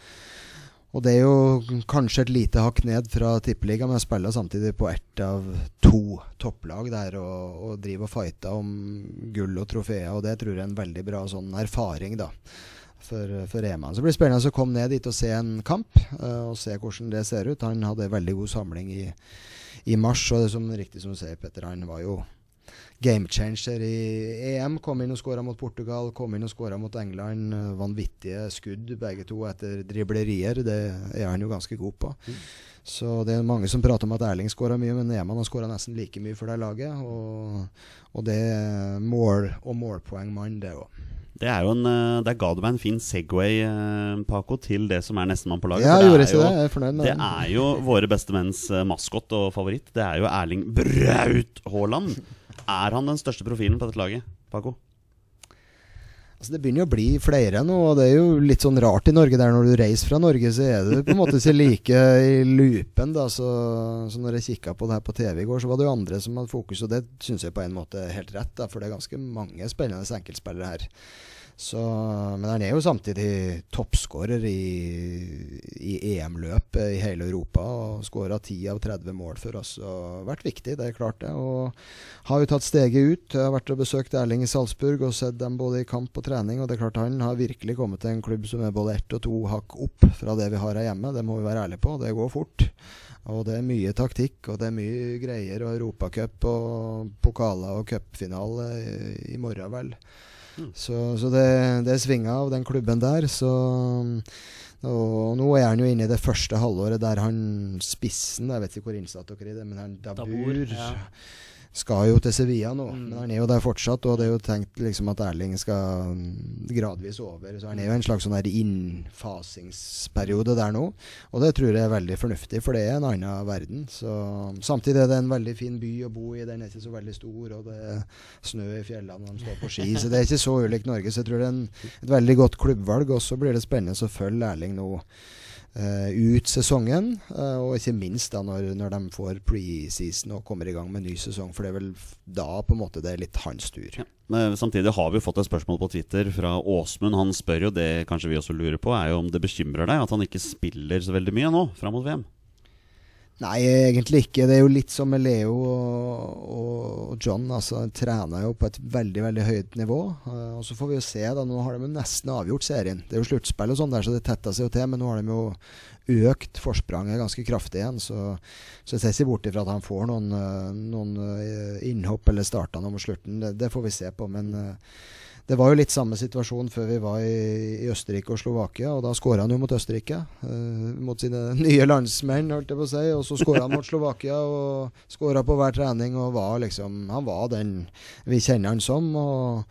og det er jo kanskje et lite hakk ned fra Tippeligaen, men jeg spiller samtidig på ett av to topplag der og, og driver og fighter om gull og trofeer. Og det tror jeg er en veldig bra sånn erfaring da for, for Eman. Så det blir spennende å komme ned dit og se en kamp uh, og se hvordan det ser ut. Han hadde veldig god samling i, i mars, og det som riktig som du sier, Petter, han var jo game changer i EM. Kom inn og skåra mot Portugal, kom inn og skåra mot England. Eh, vanvittige skudd begge to etter driblerier. Det er han jo ganske god på. Mm. Så det er mange som prater om at Erling skåra mye, men Eman har skåra nesten like mye for det laget. Og, og det er mål og målpoengmann, det òg. Det er jo en, eh, Der ga du meg en fin Segway, eh, Paco, til det som er nestemann på laget. Ja, jeg gjorde ikke det. Er fornøyd det. Det er jo våre beste menns maskot og favoritt. Det er jo Erling Braut Haaland. (laughs) Er han den største profilen på dette laget, Paco? Altså, det begynner å bli flere nå, og det er jo litt sånn rart i Norge. der Når du reiser fra Norge, så er du på en måte ikke like i loopen. da, så, så, når jeg kikka på det her på TV i går, så var det jo andre som hadde fokus, og det syns jeg på en måte er helt rett. da, For det er ganske mange spennende enkeltspillere her. Så, men han er jo samtidig toppskårer i, i EM-løpet i hele Europa. Og skåra 10 av 30 mål for oss. Og vært viktig, det er klart det. Og har jo tatt steget ut. Jeg har vært og besøkt Erling i Salzburg og sett dem både i kamp og trening. Og det er klart han har virkelig kommet til en klubb som er både ett og to hakk opp fra det vi har her hjemme. Det må vi være ærlige på. Det går fort. Og det er mye taktikk, og det er mye greier. Og Europacup og pokaler og cupfinale i, morgen, vel. Så, så det, det svinga av den klubben der. Så og nå er han jo inne i det første halvåret der han spissen Jeg vet ikke hvor innsatt dere er i det, men han Dabur, Dabur, ja. Skal jo til Sevilla nå. Mm. Men han er jo der fortsatt, og det er jo tenkt liksom at Erling skal mm, gradvis over. Så han er jo en slags sånn innfasingsperiode der nå. Og det tror jeg er veldig fornuftig, for det er en annen verden. Så Samtidig er det en veldig fin by å bo i. Den er ikke så veldig stor, og det er snø i fjellene når de står på ski. Så det er ikke så ulikt Norge. Så jeg tror det er en, et veldig godt klubbvalg. Og så blir det spennende å følge Erling nå. Eh, ut sesongen, eh, og ikke minst da når, når de får preseason og kommer i gang med ny sesong. For det er vel da på en måte det er litt hans tur. Ja. Men samtidig har vi fått et spørsmål på Twitter fra Åsmund. Han spør jo det kanskje vi også lurer på, er jo om det bekymrer deg at han ikke spiller så veldig mye nå fram mot VM? Nei, egentlig ikke. Det er jo litt som med Leo og, og John. Altså, de trener jo på et veldig veldig høyt nivå. Uh, og Så får vi jo se. da, Nå har de jo nesten avgjort serien. Det er jo sluttspill og sånn der, så det tetta seg jo til. Men nå har de jo økt forspranget ganske kraftig igjen. Så, så jeg ser ikke bort ifra at han får noen, eh, noen eh, innhopp eller starter noe mot slutten. Det, det får vi se på. Men eh, det var jo litt samme situasjon før vi var i, i Østerrike og Slovakia, og da skåra han jo mot Østerrike. Uh, mot sine (laughs) nye landsmenn, holdt jeg på å si. Og så skåra han mot Slovakia og skåra på hver trening og var liksom Han var den vi kjenner han som. og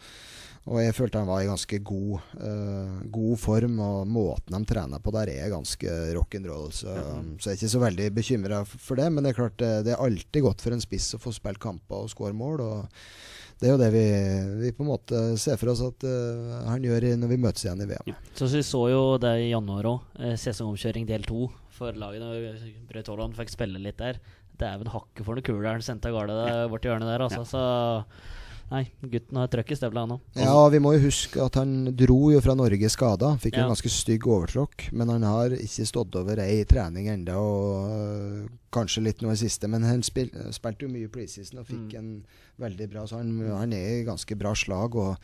og jeg følte han var i ganske god, uh, god form, og måten de trener på der er ganske rock'n'roll. Så, så jeg er ikke så veldig bekymra for det. Men det er klart det, det er alltid godt for en spiss å få spilt kamper og skåre mål. og det er jo det vi, vi på en måte ser for oss at uh, han gjør når vi møtes igjen i VM. Så vi så jo det i januar òg. Eh, sesongomkjøring del to for laget. Braut Haaland fikk spille litt der. Dæven hakke for noe kul han sendte av gårde ja. borti hjørnet der, altså. Så Nei, gutten har trøkk i støvla, nå. Ja, vi må jo huske at han dro jo fra Norge skada. Fikk jo Ja. en ganske stygg overtråkk. Men han har ikke stått over ei trening enda og øh, kanskje litt noe i siste. Men han spil, spilte jo mye preseason og fikk Mm. en veldig bra Så han, han er i ganske bra slag. Og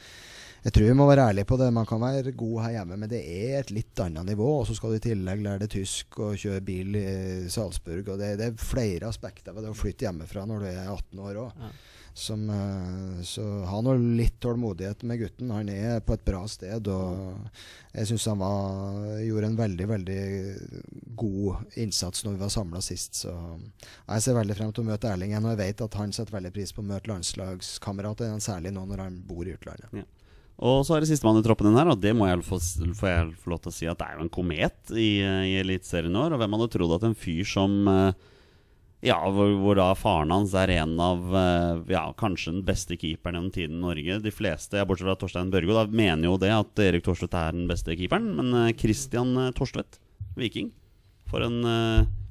jeg tror vi må være ærlige på det. Man kan være god her hjemme, men det er et litt annet nivå. Og så skal du i tillegg lære deg tysk og kjøre bil i Salzburg. Og det, det er flere aspekter ved det å flytte hjemmefra når du er 18 år òg. Ja. Som, eh, så ha nå litt tålmodighet med gutten. Han er på et bra sted. Og jeg syns han var, gjorde en veldig, veldig god innsats når vi var samla sist. Så jeg ser veldig frem til å møte Erling igjen. Og jeg vet at han setter veldig pris på å møte landslagskamerater, særlig nå når han bor i utlandet. Og så er det sistemann i troppen din her, og det må jeg få, får jeg få lov til å si at det er jo en komet i, i Eliteserien i år. Og hvem hadde trodd at en fyr som eh, Ja, hvor, hvor da faren hans er en av eh, Ja, kanskje den beste keeperen gjennom tiden i Norge. De fleste, ja, bortsett fra Torstein Børgo, da mener jo det at Erik Thorstvedt er den beste keeperen. Men eh, Christian eh, Thorstvedt, Viking, for en,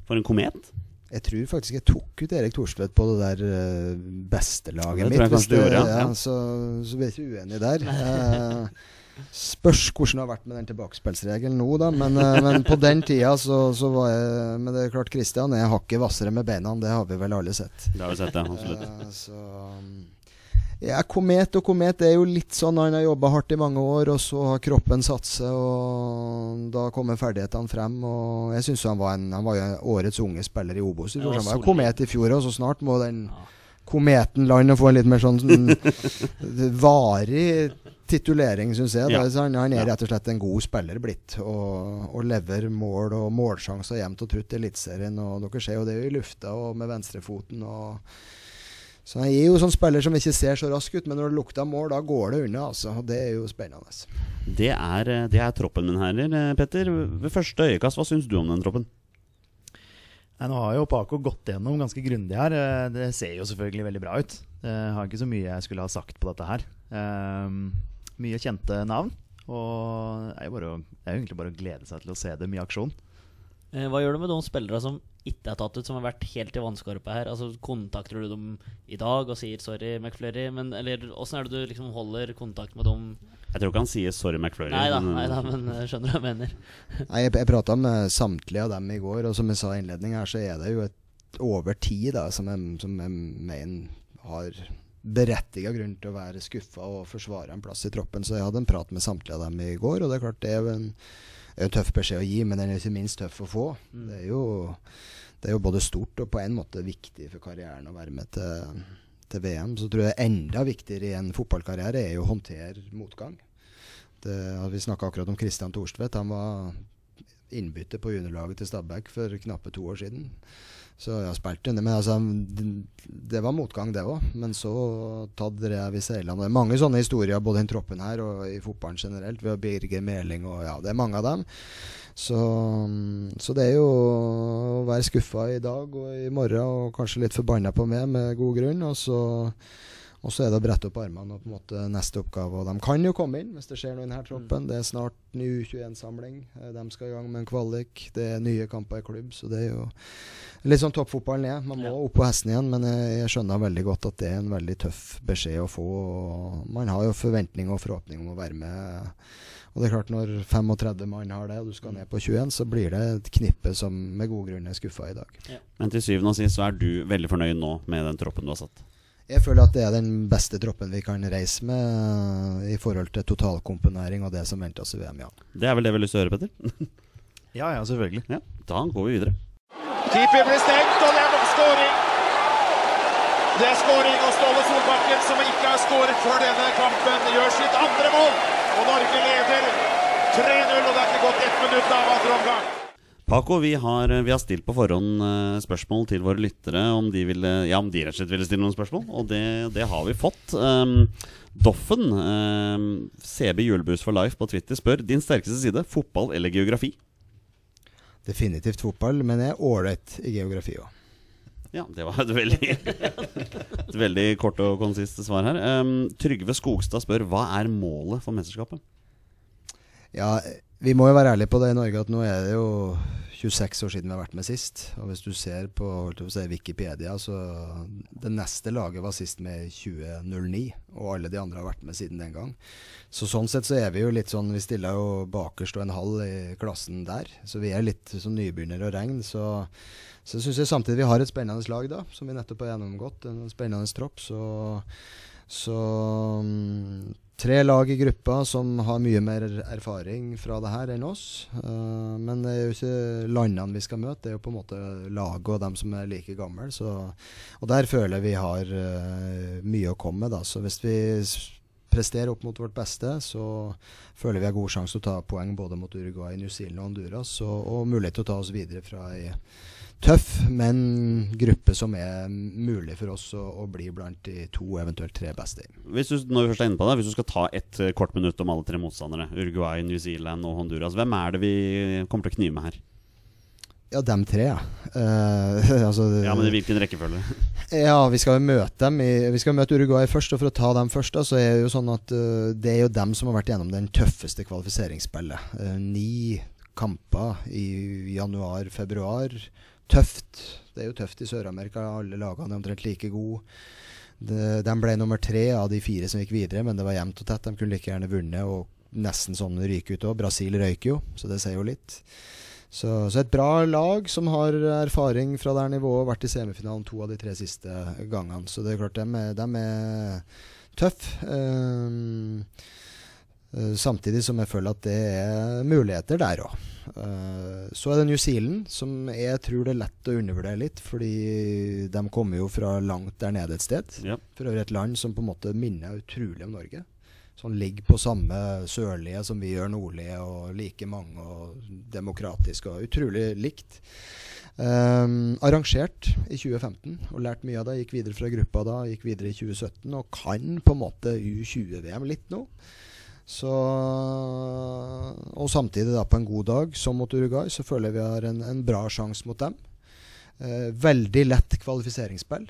for en komet. Jeg tror faktisk jeg tok ut Erik Thorstvedt på det der bestelaget beste Det mitt. kanskje gjorde, ja, Ja. Så, så vi er ikke uenige der. (laughs) Spørs hvordan det har vært med den tilbakespillsregelen nå, da. Men, eh, men på den tida så, så var jeg Men det er klart, Kristian er hakket hvassere med beina. Det har vi vel alle sett. Det har vi sett, ja. Absolutt. Eh, så um, ja, Komet og komet er jo litt sånn Han har jobba hardt i mange år, og så har kroppen satt seg, og da kommer ferdighetene frem. Og jeg synes han var en Han var jo årets unge spiller i Obos i fjor. Han var jo komet i fjor, og så snart må den Ja. Kometen Land og få en litt mer sånn, sånn (laughs) varig titulering, syns jeg. Ja. Da. Han, han er rett og slett en god spiller blitt, og, og lever mål og målsjanser jevnt og trutt i Eliteserien. Og dere ser jo det i lufta og med venstrefoten. og så Han er jo sånn spiller som ikke ser så rask ut, men når det lukter mål, da går det unna. altså, og Det er jo spennende. Det er, eh, det er troppen, min, herrer. Eh, Petter, ved første øyekast, hva syns du om den troppen? Nei, nå har jo Paco gått gjennom ganske grundig her. Eh, Det ser jo selvfølgelig veldig bra ut. Jeg har ikke så mye jeg skulle ha sagt på dette her. Um, mye kjente navn. Og det er jo egentlig bare å glede seg til å se dem i aksjon. Eh, Hva gjør du med de spillere som ikke er tatt ut, som har vært helt i vannskorpa her? Altså Kontakter du dem i dag og sier 'sorry, McFlurry'? Men, eller åssen er det du liksom holder kontakt med dem? Jeg tror ikke han sier 'sorry, McFlurry'. Nei da, men- nei da, men jeg skjønner hva jeg mener. (laughs) Nei, jeg, jeg prata med samtlige av dem i går, og som jeg sa i innledningen her, så er det jo et over ti da, som jeg, som jeg mener har berettiga grunn til å være skuffa og forsvare en plass i troppen. Så jeg hadde en prat med samtlige av dem i går, og det er klart det er jo en, er en tøff beskjed å gi, men den er ikke minst tøff å få. Mm. Det, er jo, det er jo både stort og på en måte viktig for karrieren å være med til, til VM. Så tror jeg enda viktigere i en fotballkarriere er jo å håndtere motgang. Det, vi snakka akkurat om Kristian Thorstvedt. Han var innbytter på juniorlaget til Stabæk for knappe to år siden. Så jeg har spilt under. Men altså, det, var motgang, det òg. Men så tatt rev i seilene. Det er mange sånne historier både i troppen her og i fotballen generelt. Ved Birger Meling og ja, det er mange av dem. Så, så det er jo å være skuffa i dag og i morgen og kanskje litt forbanna på meg med god grunn. Og så, og så er det å brette opp armene og på en måte neste oppgave. Og de kan jo komme inn hvis det skjer noe i denne troppen. Det er snart ny U21-samling. Eh, De skal i gang med en kvalik. Det er nye kamper i klubb. Så det er jo litt sånn toppfotballen er. Man må Ja. opp på hesten igjen, men jeg, jeg skjønner veldig godt at det er en veldig tøff beskjed å få. Og man har jo forventning og forhåpning om å være med. Og det er klart Når 35 mann har det, og du skal ned på 21, så blir det et knippe som med god grunn er skuffa i dag. Men til syvende og sist så er du veldig fornøyd nå med den troppen du har satt. Jeg føler at det er den beste troppen vi kan reise med i forhold til totalkomponering og det som venter oss i VM. ja. Det er vel det vi har lyst til å høre, Petter? (laughs) Ja, ja, selvfølgelig. Ja, Da går vi videre. Keeper blir stengt, og det er nok scoring. Det er scoring, og Ståle Solbakken, som ikke har scoret før denne kampen, gjør sitt andre mål. Og Norge leder 3-0, og det er ikke gått ett minutt av andre omgang. Paco, vi har, vi har stilt på forhånd eh, spørsmål til våre lyttere om de, ville, ja, om de rett og slett ville stille noen spørsmål, og det, det har vi fått. Um, Doffen, um, CB Julebrus for life på Twitter, spør din sterkeste side, fotball eller geografi? Definitivt fotball, men jeg er ålreit i geografi òg. Ja, det var et veldig, (laughs) et veldig kort og konsist svar her. Um, Trygve Skogstad spør hva er målet for mesterskapet? Ja, vi må jo være ærlige på det i Norge at nå er det jo 26 år siden vi har vært med sist. Og hvis du ser på si, Wikipedia, så det neste laget var sist med i 2009. Og alle de andre har vært med siden den gang. Så sånn sett så er vi jo litt sånn Vi stiller jo bakerst og en halv i klassen der. Så vi er litt som nybegynnere å regne. Så, så syns jeg samtidig vi har et spennende lag, da, som vi nettopp har gjennomgått. En spennende tropp. Så, så Tre lag i gruppa som har mye mer erfaring fra det her enn oss. Eh, men det er jo ikke landene vi skal møte, det er jo på en måte laget og dem som er like gamle. Så, og der føler vi har eh, mye å komme med. Da. Så hvis vi presterer opp mot vårt beste, så føler vi har god sjanse til å ta poeng både mot Uruguay, New Zealand og Honduras. Og, og mulighet til å ta oss videre fra ei tøff, men gruppe som er mulig for oss å, å bli blant de to, eventuelt tre beste i. Hvis du, når vi først er inne på det, hvis du skal ta et eh, kort minutt om alle tre motstandere, Uruguay, New Zealand og Honduras, hvem er det vi kommer til å knive med her? Ja, dem tre, ja. Uh, (laughs) altså, Ja, men i hvilken rekkefølge? (laughs) Ja, vi skal jo møte dem i, Vi skal møte Uruguay først, og for å ta dem først, da, så er det jo sånn at uh, det er jo dem som har vært gjennom den tøffeste kvalifiseringsspillet. Uh, ni kamper i januar-februar. Tøft. Det er jo tøft i Sør-Amerika. Alle lagene er omtrent like gode. De, de ble nummer tre av de fire som gikk videre, men det var jevnt og tett. De kunne like gjerne vunnet og nesten sånn ryke ut òg. Brasil røyker jo, så det sier jo litt. Så, så et bra lag som har erfaring fra det nivået, vært i semifinalen to av de tre siste gangene. Så det er klart, de er, de er tøffe. Um, eh, samtidig som jeg føler at det er muligheter der òg. Så er det New Zealand, som jeg tror det er lett å undervurdere litt. Fordi de kommer jo fra langt der nede et sted. Ja. For øvrig et land som på en måte minner utrolig om Norge. Som ligger på samme sørlige som vi gjør nordlige, og like mange og demokratisk og utrolig likt. Um, arrangert i 2015 og lært mye av det. Gikk videre fra gruppa da, gikk videre i 2017 og kan på en måte U20-VM litt nå. Så, og samtidig da på en god dag, som mot Uruguay, så føler jeg vi har en, en bra sjanse mot dem. Eh, veldig lett kvalifiseringsspill.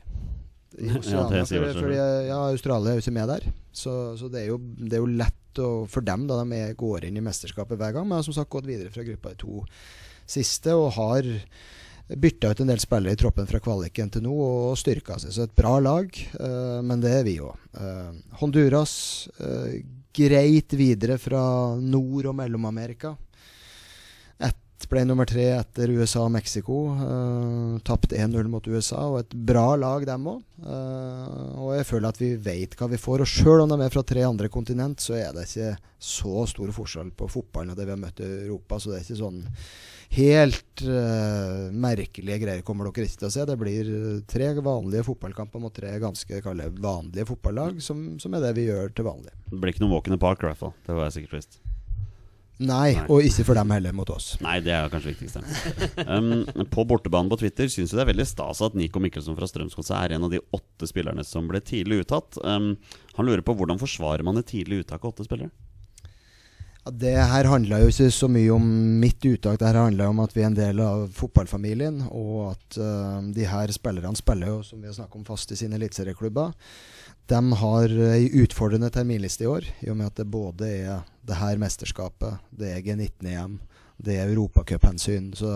I (laughs) Ja, vel fordi, fordi, ja, Australia er jo ikke med der. Så, så det, er jo, det er jo lett å, for dem da de er, går inn i mesterskapet hver gang. Men har som sagt gått videre fra gruppa i to siste og har bytta ut en del spillere i troppen fra kvaliken til nå og styrka seg. Så et bra lag, eh, men det er vi òg. Honduras, eh, greit videre fra Nord- og Mellom-Amerika. Ett ble nummer tre etter USA og Mexico. Uh, Tapt 1-0 mot USA, og et bra lag, dem òg. og jeg føler at vi vet hva vi får. Og sjøl om de er fra tre andre kontinent, så er det ikke så stor forskjell på fotballen og det vi har møtt i Europa. Så det er ikke sånn helt uh, merkelige greier kommer dere ikke til å se. Det blir tre vanlige fotballkamper mot tre ganske kalle, vanlige fotballag, som, som, er det vi gjør til vanlig. Det blir ikke noen walk in the park, i hvert fall. Det var sikkert visst. Nei, Nei, og ikke for dem heller mot oss. Nei, det er kanskje viktigst. Um, på bortebanen på Twitter syns jeg det er veldig stas at Nico Mikkelsen fra Strømsgodset er en av de åtte spillerne som ble tidlig uttatt. Um, han lurer på hvordan forsvarer man et tidlig uttak av åtte spillere? Ja, det her handla jo ikke så mye om mitt uttak. Det her handla om at vi er en del av fotballfamilien, og at uh, de her spillerne spiller jo, som vi har snakket om, fast i sine eliteserieklubber. De har ei utfordrende terminliste i år, i og med at det både er det her mesterskapet, det er G19-EM, det er europacuphensyn. Så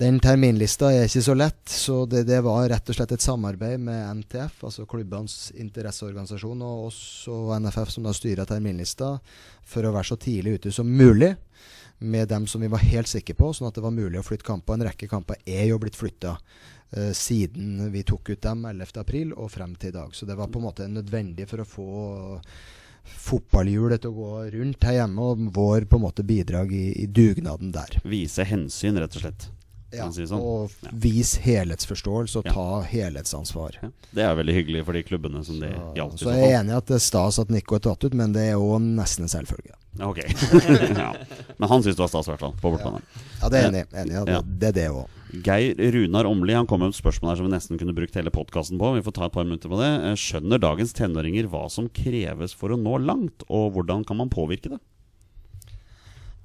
den terminlista er ikke så lett. Så det, det, var rett og slett et samarbeid med NTF, altså klubbenes interesseorganisasjon, og oss og NFF som da styrer terminlista, for å være så tidlig ute som mulig med dem som vi var helt sikre på, sånn at det var mulig å flytte kamper. En rekke kamper er jo blitt flytta eh, siden vi tok ut dem 11.4 og frem til i dag. Så det var på en måte nødvendig for å få fotballhjulet til å gå rundt her hjemme, og vår på en måte bidrag i, i dugnaden der. Vise hensyn, rett og slett. Ja, si sånn. og ja. vis helhetsforståelse og ta helhetsansvar. Det er veldig hyggelig for de klubbene som det gjaldt. Så jeg er enig i at det er stas at Nico er tatt ut, men det er jo nesten en selvfølge. Ok. (laughs) men han syns det var stas, i hvert fall. På bortbane. Ja. det er enig, enig det, det er det òg. Geir Runar Åmli han kom med et spørsmål her som vi nesten kunne brukt hele podkasten på. Vi får ta et par minutter på det. Eh, skjønner dagens tenåringer hva som kreves for å nå langt, og hvordan kan man påvirke det?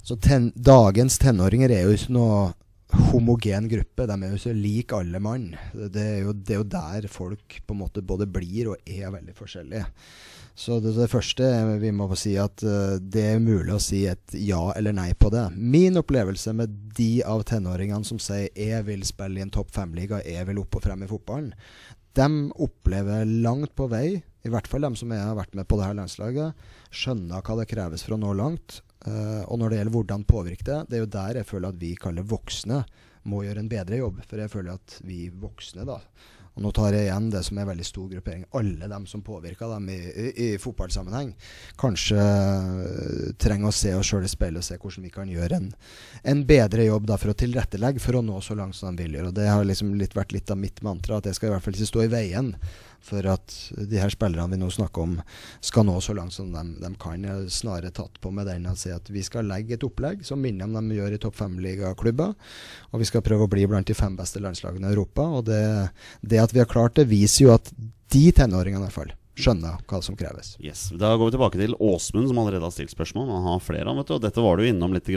Så ten, dagens tenåringer er jo ikke noe homogen gruppe. De er jo så like alle mann. Det er, jo, det er, jo, der folk på en måte både blir og er veldig forskjellige. Så det, det første vi må si at uh, det er mulig å si et ja eller nei på det. Min opplevelse med de av tenåringene som sier 'jeg vil spille i en topp fem-liga', 'jeg vil opp og frem i fotballen', de opplever langt på vei, i hvert fall de som har vært med på det her landslaget, skjønner hva det kreves for å nå langt. Uh, og når det gjelder hvordan påvirke det, det er jo der jeg føler at vi kaller voksne må gjøre en bedre jobb. For jeg føler at vi voksne, da Og nå tar jeg igjen det som er en veldig stor gruppering. Alle dem som påvirker dem i, i, i fotballsammenheng, kanskje uh, trenger å se oss sjøl i speilet og se hvordan vi kan gjøre en, en bedre jobb da, for å tilrettelegge for å nå så langt som de vil gjøre. Og det har liksom litt, vært litt av mitt mantra, at jeg skal i hvert fall ikke stå i veien for at de her spillerne vi nå snakker om, skal nå så langt som de, de kan. Jeg snarere tatt på med den å si at vi skal legge et opplegg som minner om de gjør i topp fem-ligaklubber. Og vi skal prøve å bli blant de fem beste landslagene i Europa. Og det, det at vi har klart det, viser jo at de tenåringene i hvert fall skjønner hva som kreves. Yes, Da går vi tilbake til Åsmund, som allerede har stilt spørsmål. Han har flere, vet du. Og dette var du innom litt i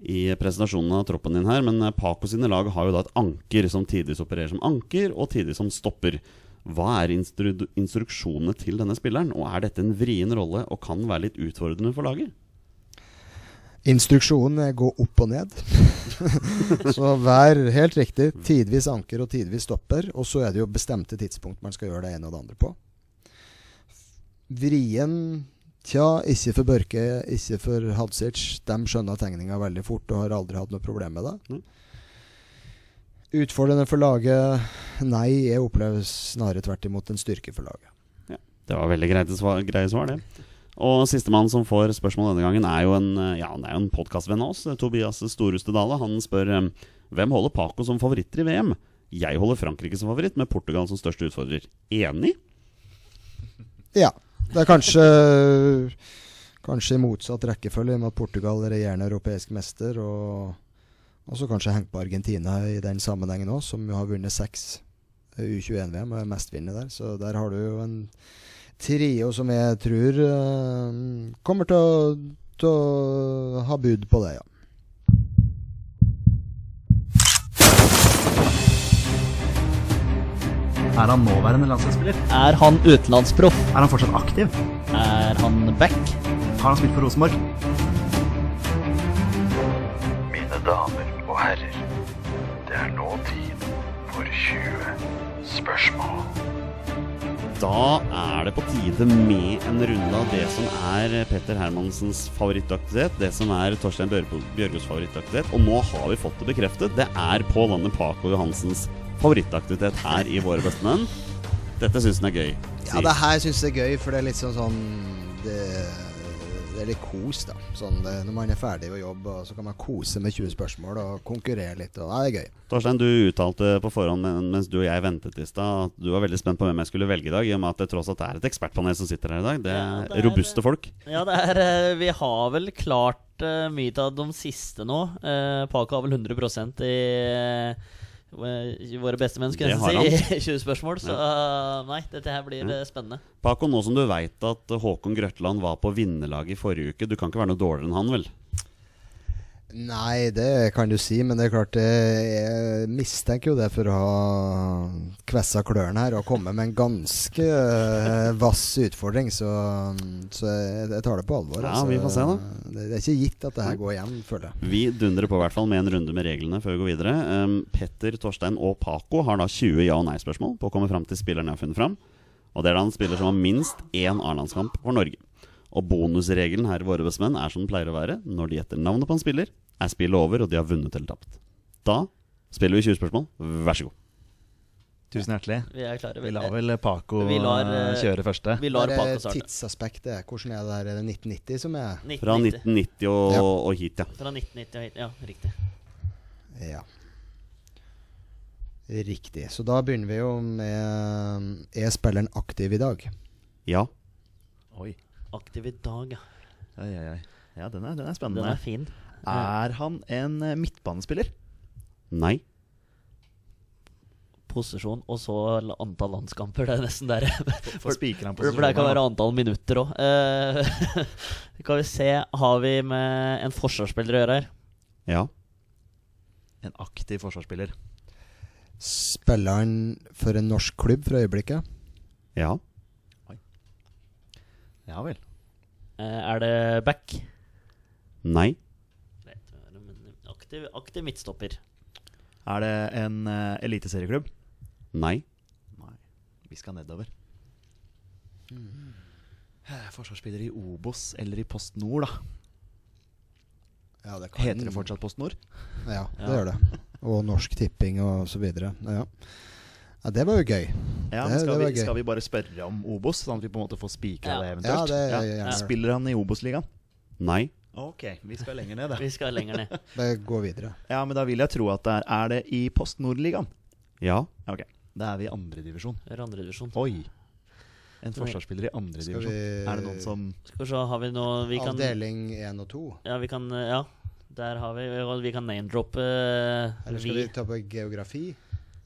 i presentasjonen av troppen din her, men Paco sine lag har jo da et anker som tidvis opererer som anker, og tidvis som stopper. Hva er instru instruksjonene til denne spilleren, og er dette en vrien rolle og kan være litt utfordrende for laget? Instruksjonen er gå opp og ned. (laughs) så vær helt riktig. Tidvis anker og tidvis stopper. Og så er det jo bestemte tidspunkt man skal gjøre det ene og det andre på. Vrien Tja, ikke for Børke, ikke for Hadzic. De skjønner tegninga veldig fort og har aldri hatt noe problem med det. Mm. Utfordrende for laget? Nei, jeg opplever snarere tvert imot en styrke for laget. Ja, det var veldig greit svar, greie svar, det. Og sistemann som får spørsmål denne gangen, er jo en, ja, en podkastvenn av oss. Tobias Storhuste Dale. Han spør hvem holder Paco som favoritter i VM. Jeg holder Frankrike som favoritt, med Portugal som største utfordrer. Enig? Ja. Det er kanskje Kanskje i motsatt rekkefølge, med at Portugal er regjerende europeisk mester. og og så kanskje hengt på Argentina i den sammenhengen òg, som jo har vunnet seks U21-VM og er mestvinner der. Så der har du jo en trio som jeg tror uh, kommer til å, til å, ha bud på det, ja. Er han nåværende landslagsspiller? Er han utenlandsproff? Er han fortsatt aktiv? Er han back? Har han spilt for Rosenborg? Damer og herrer, det er nå tid for 20 spørsmål. Da er det på tide med en runde av det som er Petter Hermansens favorittaktivitet. Det som er Torstein Bjørgo- Bjørgos favorittaktivitet. Og nå har vi fått det bekreftet. Det er Pål Anne Paco Johansens favorittaktivitet her i Våre bestemenn. Dette syns han er gøy. Ja, det her syns jeg er gøy, for det er litt sånn sånn Det, det er litt kos, da. Sånn det, når man er ferdig å jobbe, og så kan man kose med 20 spørsmål og konkurrere litt. Og, ja, det er gøy. Torstein, du uttalte på forhånd mens du og jeg ventet i stad, at du var veldig spent på hvem jeg skulle velge i dag, i og med at det tross alt er et ekspertpanel som sitter her i dag. Det Ja, er det er- robuste folk. Ja, det er eh, Vi har vel klart eh, mye av de siste nå. Eh, Paco har vel 100% i, eh, våre beste skulle jeg si. (laughs) i 20 spørsmål. Så ja. nei, dette her blir Ja. eh, spennende. Paco, nå som du veit at Håkon Grøtland var på vinnerlaget i forrige uke, du kan ikke være noe dårligere enn han, vel? Nei, det kan du si, men det er klart jeg mistenker jo det for å ha kvessa klørne her og komme med en ganske eh, vass utfordring. Så, så jeg, tar det på alvor. Ja, vi får se da. Det, er ikke gitt at det her går igjen, føler jeg. Vi dundrer på i hvert fall med en runde med reglene før vi går videre. Petter, Torstein og Paco har da 20 ja- og nei-spørsmål på å komme fram til spilleren jeg har funnet fram. Og det er da en spiller som har minst én A-landskamp for Norge. Og bonusregelen her i Våre bestemenn er som den pleier å være. Når de gjetter navnet på en spiller, er spillet over, og de har vunnet eller tapt. Da spiller vi 20 spørsmål. Vær så god. Tusen hjertelig. Vi er klare. Vi lar vel Paco Vi lar, eh, eh, kjøre første. Vi lar Paco starte. tidsaspektet. Hvordan er det der? Er det 1990 som er Fra 1990 og, Ja. og hit, ja. Fra 1990 og hit. Ja, riktig. Ja. Riktig. Så da begynner vi jo med Er spilleren aktiv i dag? Ja. Oi. Aktiv i dag, ja. Oi, oi, oi. Ja, den er, den er Den er fin. Er han en eh, midtbanespiller? Nei. Posisjon og så antall landskamper. Det er nesten der. (laughs) For For det kan være antall minutter òg. (laughs) kan vi se Har vi med en forsvarsspiller å gjøre her? Ja. En aktiv forsvarsspiller. Spiller han for en norsk klubb for øyeblikket? Ja. Ja vel. Eh, er det back? Nei. Aktiv, aktiv midtstopper. Er det en uh, eliteserieklubb? Nei. Nei. Vi skal nedover. Mm. Forsvarsspiller i Obos eller i Post Nord, da. Ja, det kan- Heter det fortsatt Post Nord? Ja, det Ja. gjør det. Og Norsk Tipping og så videre. Ja. Ja, det var jo gøy. Ja, Det- men skal, det vi, gøy. skal vi bare spørre om Obos, sånn at vi på en måte får spikra Ja. det Ja, eventuelt? det ja. Spiller han i Obos-ligaen? Nei. Ok, vi skal lenger ned, da. Vi skal lenger ned. (laughs) Det går videre. Ja, men da vil jeg tro at det er Er det i Post Nord-ligaen? Ja. Ok, da er vi i andredivisjon. Andredivisjon. Oi! En forsvarsspiller i andredivisjon. vi Er det noen som Skal vi se, har vi noe vi kan, Avdeling 1 og 2? Ja, vi kan Ja, der har vi Vi kan name-droppe Eller skal vi vi, ta på geografi?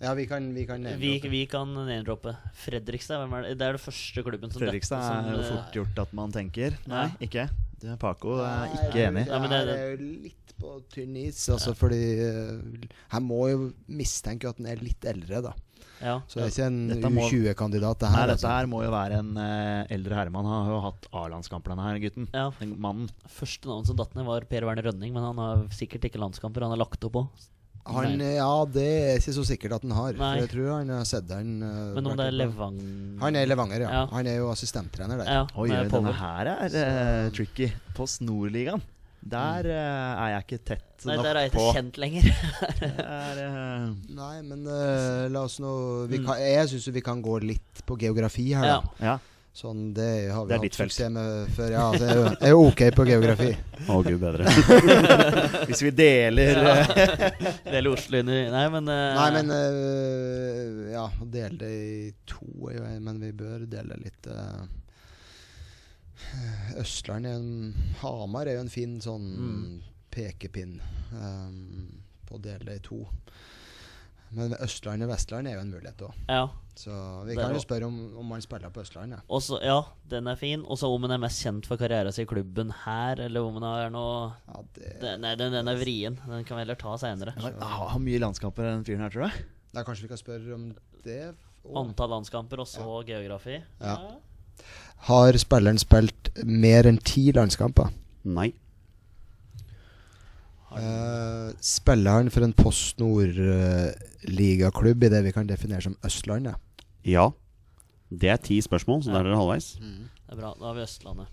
Ja, vi kan, vi kan nevne vi, vi kan name-droppe Fredrikstad. Hvem er det? det er det første klubben som Fredrikstad som, er jo eh, fort gjort at man tenker. Nei, Ja. ikke. Du, er Paco er Nei, ikke enig. Det Ja, det- her er jo litt på tynn is, altså, fordi eh, Her må jo mistenke at den er litt eldre, da. Ja. Så det er ikke en U20-kandidat, det Nei, dette altså. her må jo være en uh, eldre herremann. Han har jo hatt A-landskamp, denne her gutten. ja. Den mannen. Første navn som datt ned, var Per Werner Rønning, men han har sikkert ikke landskamper. Han har lagt opp òg. Han, ja, det er ikke så sikkert at han har. Nei. For jeg tror han har sett den. Uh, Men om det er. Levang... Han er Levanger, ja. Ja. Han er jo assistenttrener der. Ja, Oi, denne her er uh, tricky. På Nord-ligaen. Der uh, er jeg ikke tett Nei, nok der er jeg på. ikke kjent lenger. (laughs) Er, uh, Nei, men uh, la oss nå vi Mm. kan, Jeg syns vi kan gå litt på geografi her, Ja. da. ja. Sånn, det har vi Det hatt suksess med før. Ja, det er er jo ok på geografi. (laughs) Å, gud bedre. (laughs) Hvis vi deler Ja. (laughs) Deler Oslo inn i Nei, men uh, Nei, men uh, Ja, dele det i to Men vi bør dele litt uh, Østland er en Hamar er jo en fin sånn Mm. pekepinn um, på å dele det i to. Men Østland og Vestland er jo en mulighet òg. Ja. Så vi Det kan jo spørre om, om man spiller på Østlandet. ja. ja, den er fin. Og så om han er mest kjent for karrieren sin i klubben her, eller om han er noe Ja, det, det, Nei, den, den er vrien. Den kan vi heller ta seinere. Han har har mye landskamper, den fyren her, tror jeg. Nei, kanskje vi kan spørre om det. også. Antall landskamper, og så geografi. Ja. Har spilleren spilt mer enn ti landskamper? Nei. Uh, spiller han for en Post Nord-ligaklubb i det vi kan definere som Østlandet? Ja. Det er ti spørsmål, så da er dere halvveis. Det er bra. Da har vi Østlandet.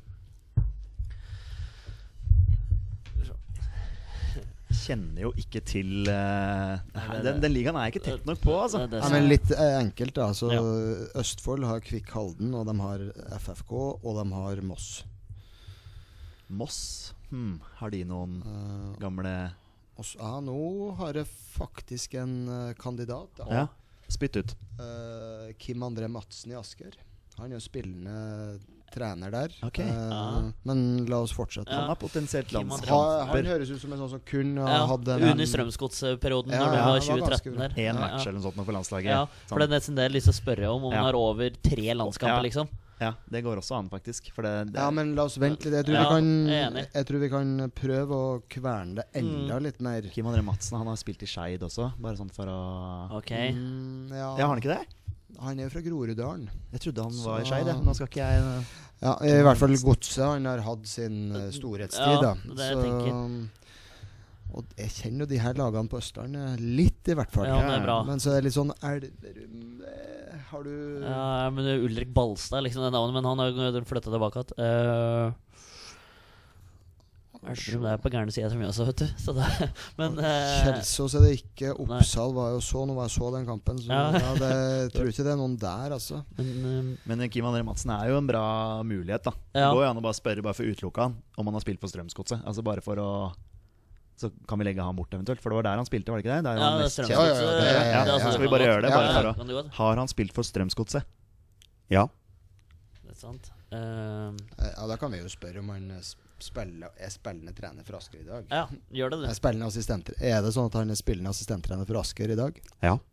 Kjenner jo ikke til uh, det- den, den ligaen er jeg ikke tett nok på, altså. Det det Ja, men litt eh, enkelt, da. Så Ja. Østfold har Kvikk Halden, og de har FFK, og de har Moss. Moss. Hmm. Har de noen uh, gamle og så- ja, nå har jeg faktisk en uh, kandidat. Da. Ja, spytt ut. Uh, Kim André Madsen i Asker. Han er jo spillende trener der. Okay. Uh, Ja. Men la oss fortsette. Ja. Han er potensielt Kim lands... Han høres ut som en sånn som kun har Ja, hatt en under Strømsgodsperioden, Ja, når ja, var ganske 2013 bra. der. Én Ja, match ja. eller noe sånt for landslaget. Ja, for det er nesten det jeg har lyst til å spørre om, om Ja. han har over tre landskamper, Ja. liksom. Ja, det går også an, faktisk. For det, det Ja, men la oss vente litt. Jeg tror, Ja, vi, kan, jeg jeg tror vi kan prøve å kverne det enda Mm. litt mer. Kim André Madsen han har spilt i Skeid også, bare sånn for å Ok. Mm, ja. Ja, har han ikke det? Han er jo fra Groruddalen. Jeg trodde han var i Så- Skeid. Nå skal ikke jeg Ja, I hvert fall Godset. Han har hatt sin eh, storhetstid, Ja, da. det det jeg og jeg kjenner jo de her lagene på Østlandet litt, i hvert fall. Ja, det er bra. Men så er det litt sånn Elverum eh, Har du Ja, men det Ulrik Balstad, liksom det navnet, men han har jo flytta tilbake igjen. Uh, Elverum det er på gærne sida mye også, vet du. (laughs) Så det, men eh, Kjelsås er det ikke. Oppsal var jo så Nå var jeg så den kampen. Så Ja. (laughs) ja. det, jeg tror ikke det er noen der, altså. men, eh, Men Kim André Madsen er jo en bra mulighet, da. Det Ja. går jo an å bare spørre bare for å utelukke han om han har spilt for Strømsgodset. Altså bare for å Så kan vi legge han bort eventuelt, for det var der han spilte, var det ikke det? Der ja, han er mest. Ja, ja, ja, er- er skal vi bare gjøre det, bare for å- du. Har han spilt for Strømsgodset? Ja. Det er sant. Uh, Ja, Da kan vi jo spørre om han er spiller, er spillende trener for Asker i dag. ja, gjør det Er, det. spillende assistent, er det sånn at han er spillende assistenttrener for Asker i dag? Ja. (laughs)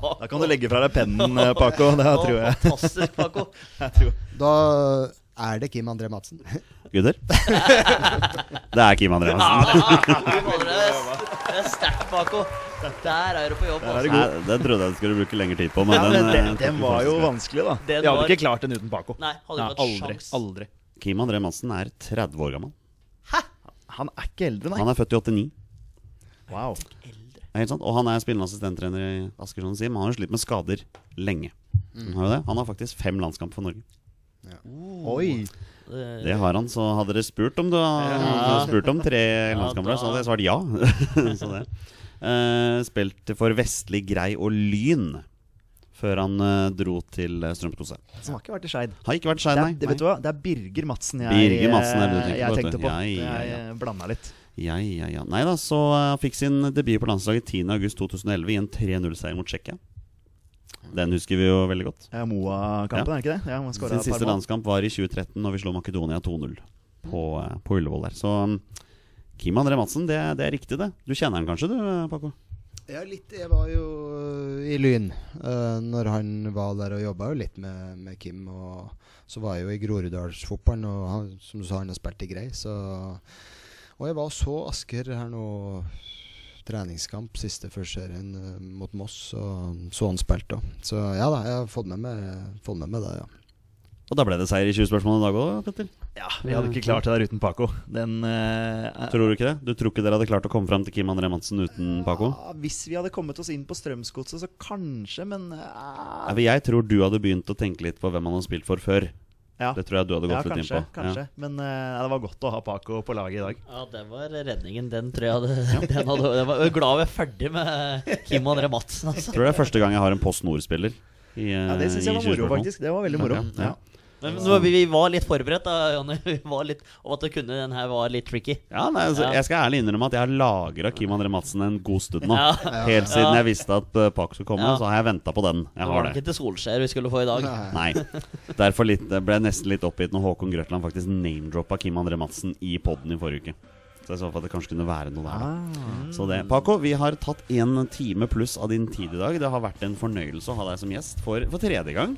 Da, Da kan du legge fra deg pennen, eh, Paco. (laughs) Det tror jeg. Fantastisk, Paco. (laughs) jeg tror. da er det Kim André Madsen. Gutter? det er Kim André Ja, Det er- det er sterkt, Paco. Der er du på jobb. Altså. Nei, Den trodde jeg du skulle bruke lengre tid på, men Ja, den, men eh, den, tok den var jo vanskelig, da. Den Vi hadde var- ikke klart den uten Paco. Nei, hadde Ja, ikke aldri. Aldri. Kim André Madsen er 30 år gammel. Han er ikke eldre, nei. Han er født i 89. Wow. Eldre. Helt sant. Og han er spillende assistenttrener i Asker, som du sier, men han har jo slitt med skader lenge. Han har, det. han har faktisk fem landskamper for Norge. Oi. Det- Det har han, så hadde dere spurt om, du, dere spurt om tre landskamper, så hadde jeg svart ja. (laughs) så det. Uh, spilte for Vestlig Grei og Lyn før han uh, dro til Strømskose. Som har ikke vært i Skeid. Har ikke vært i Skeid, nei. det, vet du hva? det er Birger Madsen jeg, Birger Madsen er det du tenker jeg på, tenkte på. Ja, ja, Jeg ja. eh, blanda litt. Ja, ja, ja. Nei da, så uh, fikk sin debut på landslaget 10.8.2011 i en 3-0-seier mot Tsjekkia. Den husker vi jo veldig godt. Ja, Moa-kampen, er ikke det? Ja, man Sin siste mål. landskamp var i 2013, når vi slo Makedonia 2-0 på, eh, på Ullevål der. Så um, Kim André Madsen, det, det er riktig, det. Du kjenner han kanskje, du, eh, Paco? Ja, litt. Jeg var jo øh, i Lyn uh, når han var der og jobba jo litt med, med Kim. Og så var jeg jo i Groruddalsfotballen, og han, som du sa, han har spilt i Grei. Så, og jeg var så Asker her nå treningskamp siste førserien uh, mot Moss, og så han spilte òg. Så ja da, jeg har fått med meg, fått med meg det, ja. Og da ble det seier i 20 spørsmål i dag òg, Petter. Ja, Vi hadde ikke klart det der uten Paco. Den uh, Tror du ikke det? Du tror ikke dere hadde klart å komme fram til Kim André Madsen uten Paco? ja, Hvis vi hadde kommet oss inn på Strømsgodset, så kanskje, men Ja, eh, jeg tror du hadde begynt å tenke litt på hvem han har spilt for før. Ja. Det tror jeg du hadde ja, gått litt kanskje. inn på. kanskje. Men uh, det var godt å ha Paco på laget i dag. Ja, det var redningen. Den tror jeg hadde, (laughs) den hadde Jeg var glad vi er ferdig med Kim André Madsen, altså. tror det er første gang jeg har en Post Nord-spiller. eh, Ja, Det syns jeg var moro, faktisk. Det var veldig moro. Ja, ja. Men nå, vi, vi var litt forberedt, da, Jonny. (laughs) Vi var litt, og at det kunne, den her var litt tricky. Ja, nei, altså, Ja. Jeg skal ærlig innrømme at jeg har lagra Kim André Madsen en god stund nå. (laughs) Ja. Helt siden Ja. jeg visste at uh, Paco skulle komme, Ja. så har jeg venta på den. Jeg Det har var det. ikke til Solskjær vi skulle få i dag. Nei. (laughs) Derfor litt, ble jeg nesten litt oppgitt når Håkon Grøtland faktisk name-droppa Kim André Madsen i poden i forrige uke. Så jeg så for at det kanskje kunne være noe der. da. Ah. Så det. Paco, vi har tatt en time pluss av din tid i dag. Det har vært en fornøyelse å ha deg som gjest for, for tredje gang.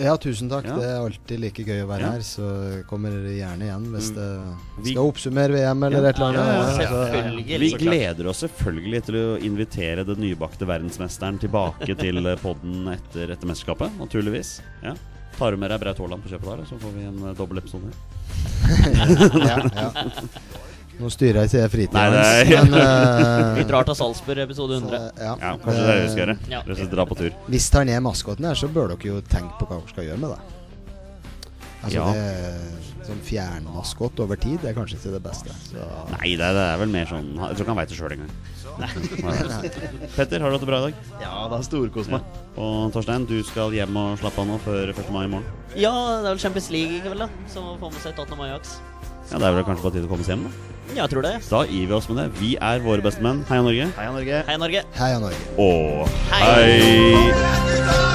Ja, tusen takk. Ja. Det er alltid like gøy å være Ja. her, så kommer dere gjerne igjen hvis Mm. det Vi- skal oppsummere VM eller Ja. et eller annet. Ja, ja, ja. Så- Selvfølgelig. Vi gleder oss selvfølgelig til å invitere den nybakte verdensmesteren tilbake til podden etter, etter mesterskapet, naturligvis. Ja. Tar du med deg Braut Haaland på kjøpet der, så får vi en eh, dobbel episode. (laughs) ja, ja. Nå styrer jeg ikke fritida hans, men (laughs) Vi drar til Salzburg episode 100. så, ja. Ja, kanskje det er det vi skal gjøre. Ja. Hvis dra på tur. Hvis han er maskoten her, så bør dere jo tenke på hva dere skal gjøre med det. Altså Ja. det Sånn fjernmaskot over tid det er kanskje ikke det beste. Så. Nei, det er, det er vel mer sånn Jeg tror ikke han veit det sjøl engang. (laughs) Petter, har du hatt det bra i dag? Ja, det har storkost meg. Og Torstein, du skal hjem og slappe av nå før 1. mai i morgen. Ja, det er vel Champions League i kveld, da. Så må få med seg Tottenham Ajax. Ja, Det er vel kanskje på tide å komme seg hjem, da. Jeg tror det. Da gir vi oss med det. Vi er våre beste menn. Heia Norge. Heia Norge. Heia Norge. Heia Norge. Og hei. hei.